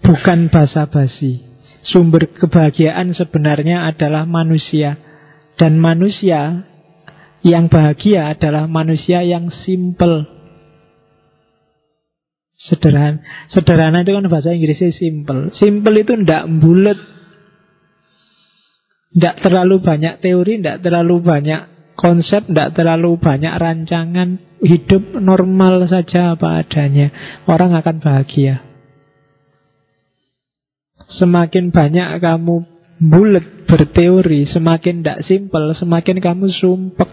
bukan basa-basi. Sumber kebahagiaan sebenarnya adalah manusia. Dan manusia yang bahagia adalah manusia yang simple. Sederhana. Sederhana itu kan bahasa Inggrisnya simple. Simple itu tidak bulat. Tidak terlalu banyak teori, tidak terlalu banyak konsep, tidak terlalu banyak rancangan. Hidup normal saja apa adanya. Orang akan bahagia. Semakin banyak kamu bulat berteori, semakin tidak simpel, semakin kamu sumpek.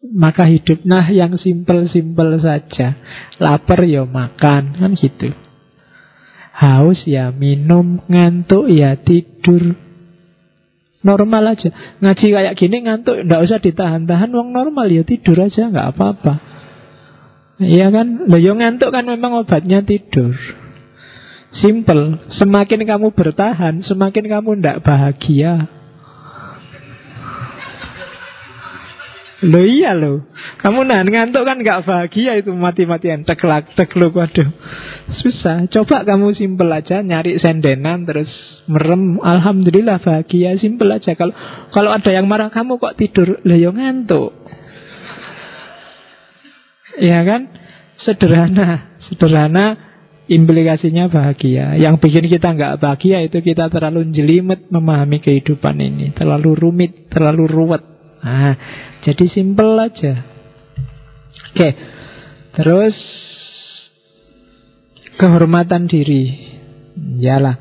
Maka hiduplah yang simpel-simpel saja. Lapar ya makan, kan gitu. Haus ya minum, ngantuk ya tidur. Normal aja. Ngaji kayak gini ngantuk, ndak usah ditahan-tahan. Wong normal ya tidur aja, nggak apa-apa. Iya kan? Lo ngantuk kan memang obatnya tidur. Simple. Semakin kamu bertahan, semakin kamu tidak bahagia. Lo iya lo Kamu nahan ngantuk kan gak bahagia itu mati-matian. Teklak, tekluk, waduh. Susah. Coba kamu simple aja Nyari sendenan terus merem. Alhamdulillah bahagia Simple aja. Kalau kalau ada yang marah kamu kok tidur? Lah yo ngantuk. Ya kan? Sederhana Sederhana implikasinya bahagia Yang bikin kita nggak bahagia itu kita terlalu jelimet memahami kehidupan ini Terlalu rumit, terlalu ruwet Nah, jadi simple aja. Oke, terus kehormatan diri. Yalah.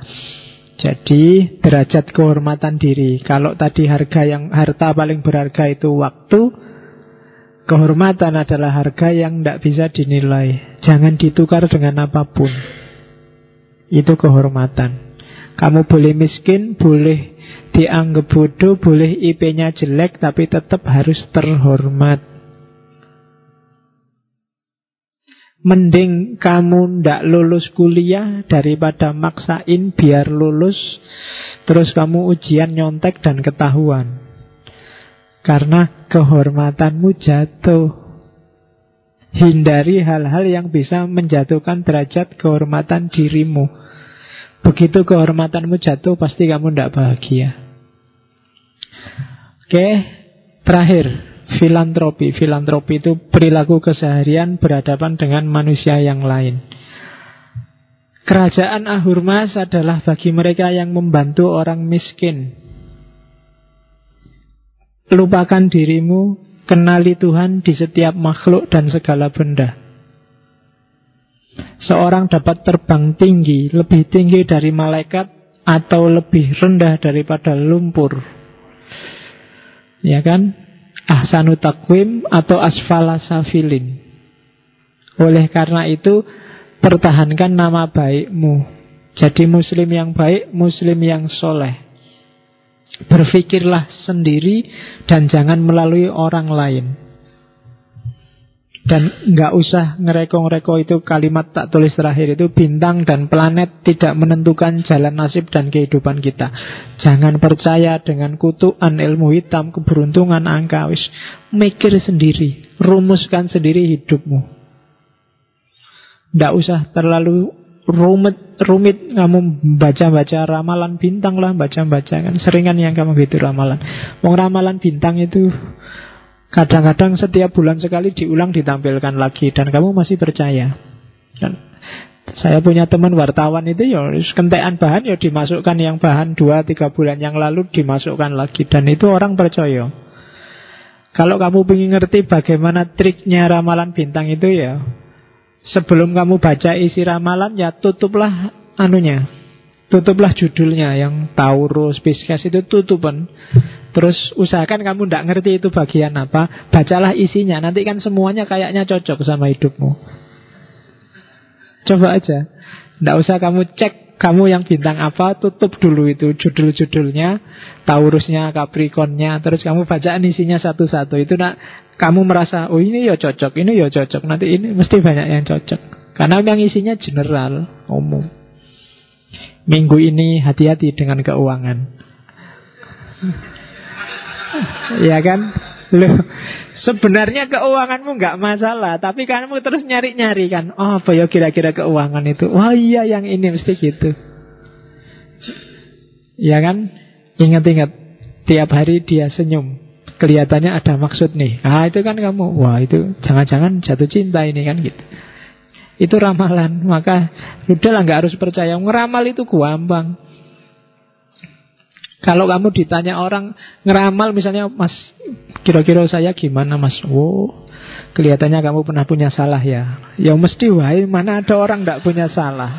Jadi derajat kehormatan diri. Kalau tadi harga yang harta paling berharga itu waktu, kehormatan adalah harga yang tidak bisa dinilai. Jangan ditukar dengan apa pun. Itu kehormatan. Kamu boleh miskin, boleh dianggap bodoh, boleh IP-nya jelek, tapi tetap harus terhormat. Mending kamu ndak lulus kuliah daripada maksain biar lulus, terus kamu ujian nyontek dan ketahuan. Karena kehormatanmu jatuh. Hindari hal-hal yang bisa menjatuhkan derajat kehormatan dirimu. Begitu kehormatanmu jatuh Pasti kamu tidak bahagia Oke Terakhir Filantropi Filantropi itu perilaku keseharian Berhadapan dengan manusia yang lain Kerajaan Ahurmas adalah bagi mereka yang membantu orang miskin Lupakan dirimu Kenali Tuhan di setiap makhluk dan segala benda Seorang dapat terbang tinggi, lebih tinggi dari malaikat atau lebih rendah daripada lumpur. Ya kan? Ahsanu takwim atau asfala safilin. Oleh karena itu, pertahankan nama baikmu. Jadi muslim yang baik, muslim yang soleh. Berfikirlah sendiri dan jangan melalui orang lain. Dan nggak usah ngereko-ngereko itu kalimat tak tulis terakhir itu bintang dan planet tidak menentukan jalan nasib dan kehidupan kita. Jangan percaya dengan kutukan ilmu hitam, keberuntungan angka wis. Mikir sendiri, rumuskan sendiri hidupmu. Nggak usah terlalu rumit rumit kamu baca-baca ramalan bintang lah baca-baca kan seringan yang kamu gitu ramalan. Mau ramalan bintang itu Kadang-kadang setiap bulan sekali diulang ditampilkan lagi dan kamu masih percaya. Dan saya punya teman wartawan itu ya kentean bahan ya dimasukkan yang bahan 2-3 bulan yang lalu dimasukkan lagi dan itu orang percaya. Kalau kamu ingin ngerti bagaimana triknya ramalan bintang itu ya sebelum kamu baca isi ramalan ya tutuplah anunya tutuplah judulnya yang Taurus, Pisces itu tutupan. Terus usahakan kamu tidak ngerti itu bagian apa, bacalah isinya. Nanti kan semuanya kayaknya cocok sama hidupmu. Coba aja. Tidak usah kamu cek kamu yang bintang apa, tutup dulu itu judul-judulnya, Taurusnya, Capricornnya, terus kamu bacaan isinya satu-satu. Itu nak kamu merasa, oh ini ya cocok, ini ya cocok, nanti ini mesti banyak yang cocok. Karena yang isinya general, umum. Minggu ini hati-hati dengan keuangan. ya kan? Loh, sebenarnya keuanganmu nggak masalah, tapi kamu terus nyari-nyari kan. Oh, apa ya kira-kira keuangan itu? Wah, iya yang ini mesti gitu. Ya kan? Ingat-ingat, tiap hari dia senyum. Kelihatannya ada maksud nih. Ah, itu kan kamu. Wah, itu jangan-jangan jatuh cinta ini kan gitu. Itu ramalan. Maka udahlah nggak harus percaya. Ngeramal itu gampang. Kalau kamu ditanya orang ngeramal misalnya Mas kira-kira saya gimana Mas? Oh, kelihatannya kamu pernah punya salah ya. Ya mesti wahai mana ada orang tidak punya salah.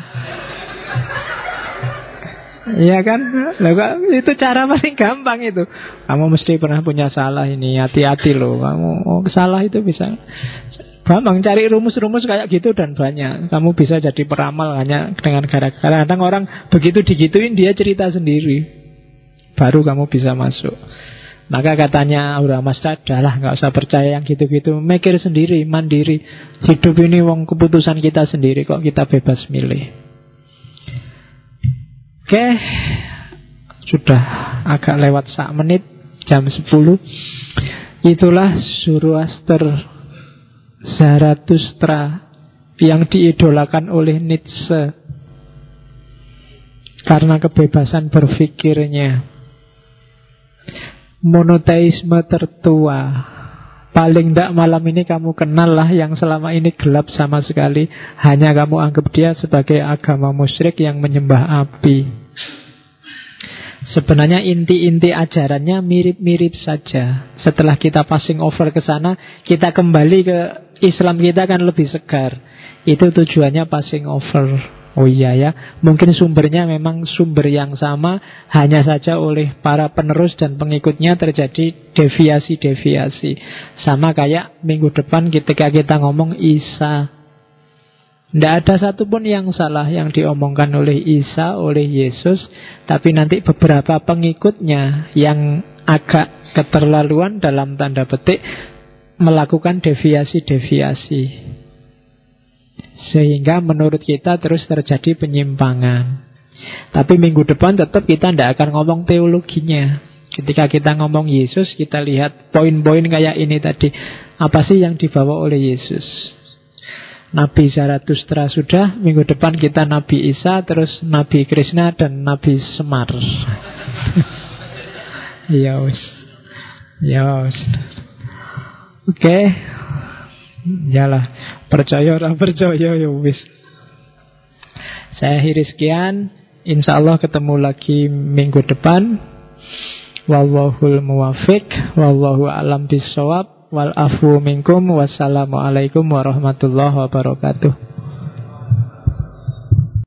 Iya kan? Lah itu cara paling gampang itu. Kamu mesti pernah punya salah ini, hati-hati loh. Kamu oh, salah itu bisa Gampang cari rumus-rumus kayak gitu dan banyak. Kamu bisa jadi peramal hanya dengan gara-gara. Kadang orang begitu digituin dia cerita sendiri. Baru kamu bisa masuk. Maka katanya Aura Mas adalah nggak usah percaya yang gitu-gitu. Mikir sendiri, mandiri. Hidup ini wong keputusan kita sendiri kok kita bebas milih. Oke, sudah agak lewat sak menit, jam 10. Itulah Zoroaster Zarathustra yang diidolakan oleh Nietzsche karena kebebasan berpikirnya. Monoteisme tertua. Paling tidak malam ini kamu kenal lah yang selama ini gelap sama sekali. Hanya kamu anggap dia sebagai agama musyrik yang menyembah api. Sebenarnya inti-inti ajarannya mirip-mirip saja. Setelah kita passing over ke sana, kita kembali ke Islam kita kan lebih segar. Itu tujuannya passing over. Oh iya ya, mungkin sumbernya memang sumber yang sama, hanya saja oleh para penerus dan pengikutnya terjadi deviasi-deviasi. Sama kayak minggu depan ketika kita ngomong Isa. Tidak ada satupun yang salah yang diomongkan oleh Isa, oleh Yesus, tapi nanti beberapa pengikutnya yang agak keterlaluan dalam tanda petik melakukan deviasi-deviasi. Sehingga menurut kita terus terjadi penyimpangan. Tapi minggu depan tetap kita tidak akan ngomong teologinya. Ketika kita ngomong Yesus, kita lihat poin-poin kayak ini tadi. Apa sih yang dibawa oleh Yesus? Nabi Zarathustra sudah, minggu depan kita Nabi Isa, terus Nabi Krishna dan Nabi Semar. ya Ya Oke. Okay. Yalah, percaya orang percaya ya wis. Saya akhiri sekian. Insya Allah ketemu lagi minggu depan. Wallahul muwafiq. Wallahu alam bisawab. Wal afu minkum. Wassalamualaikum warahmatullahi wabarakatuh.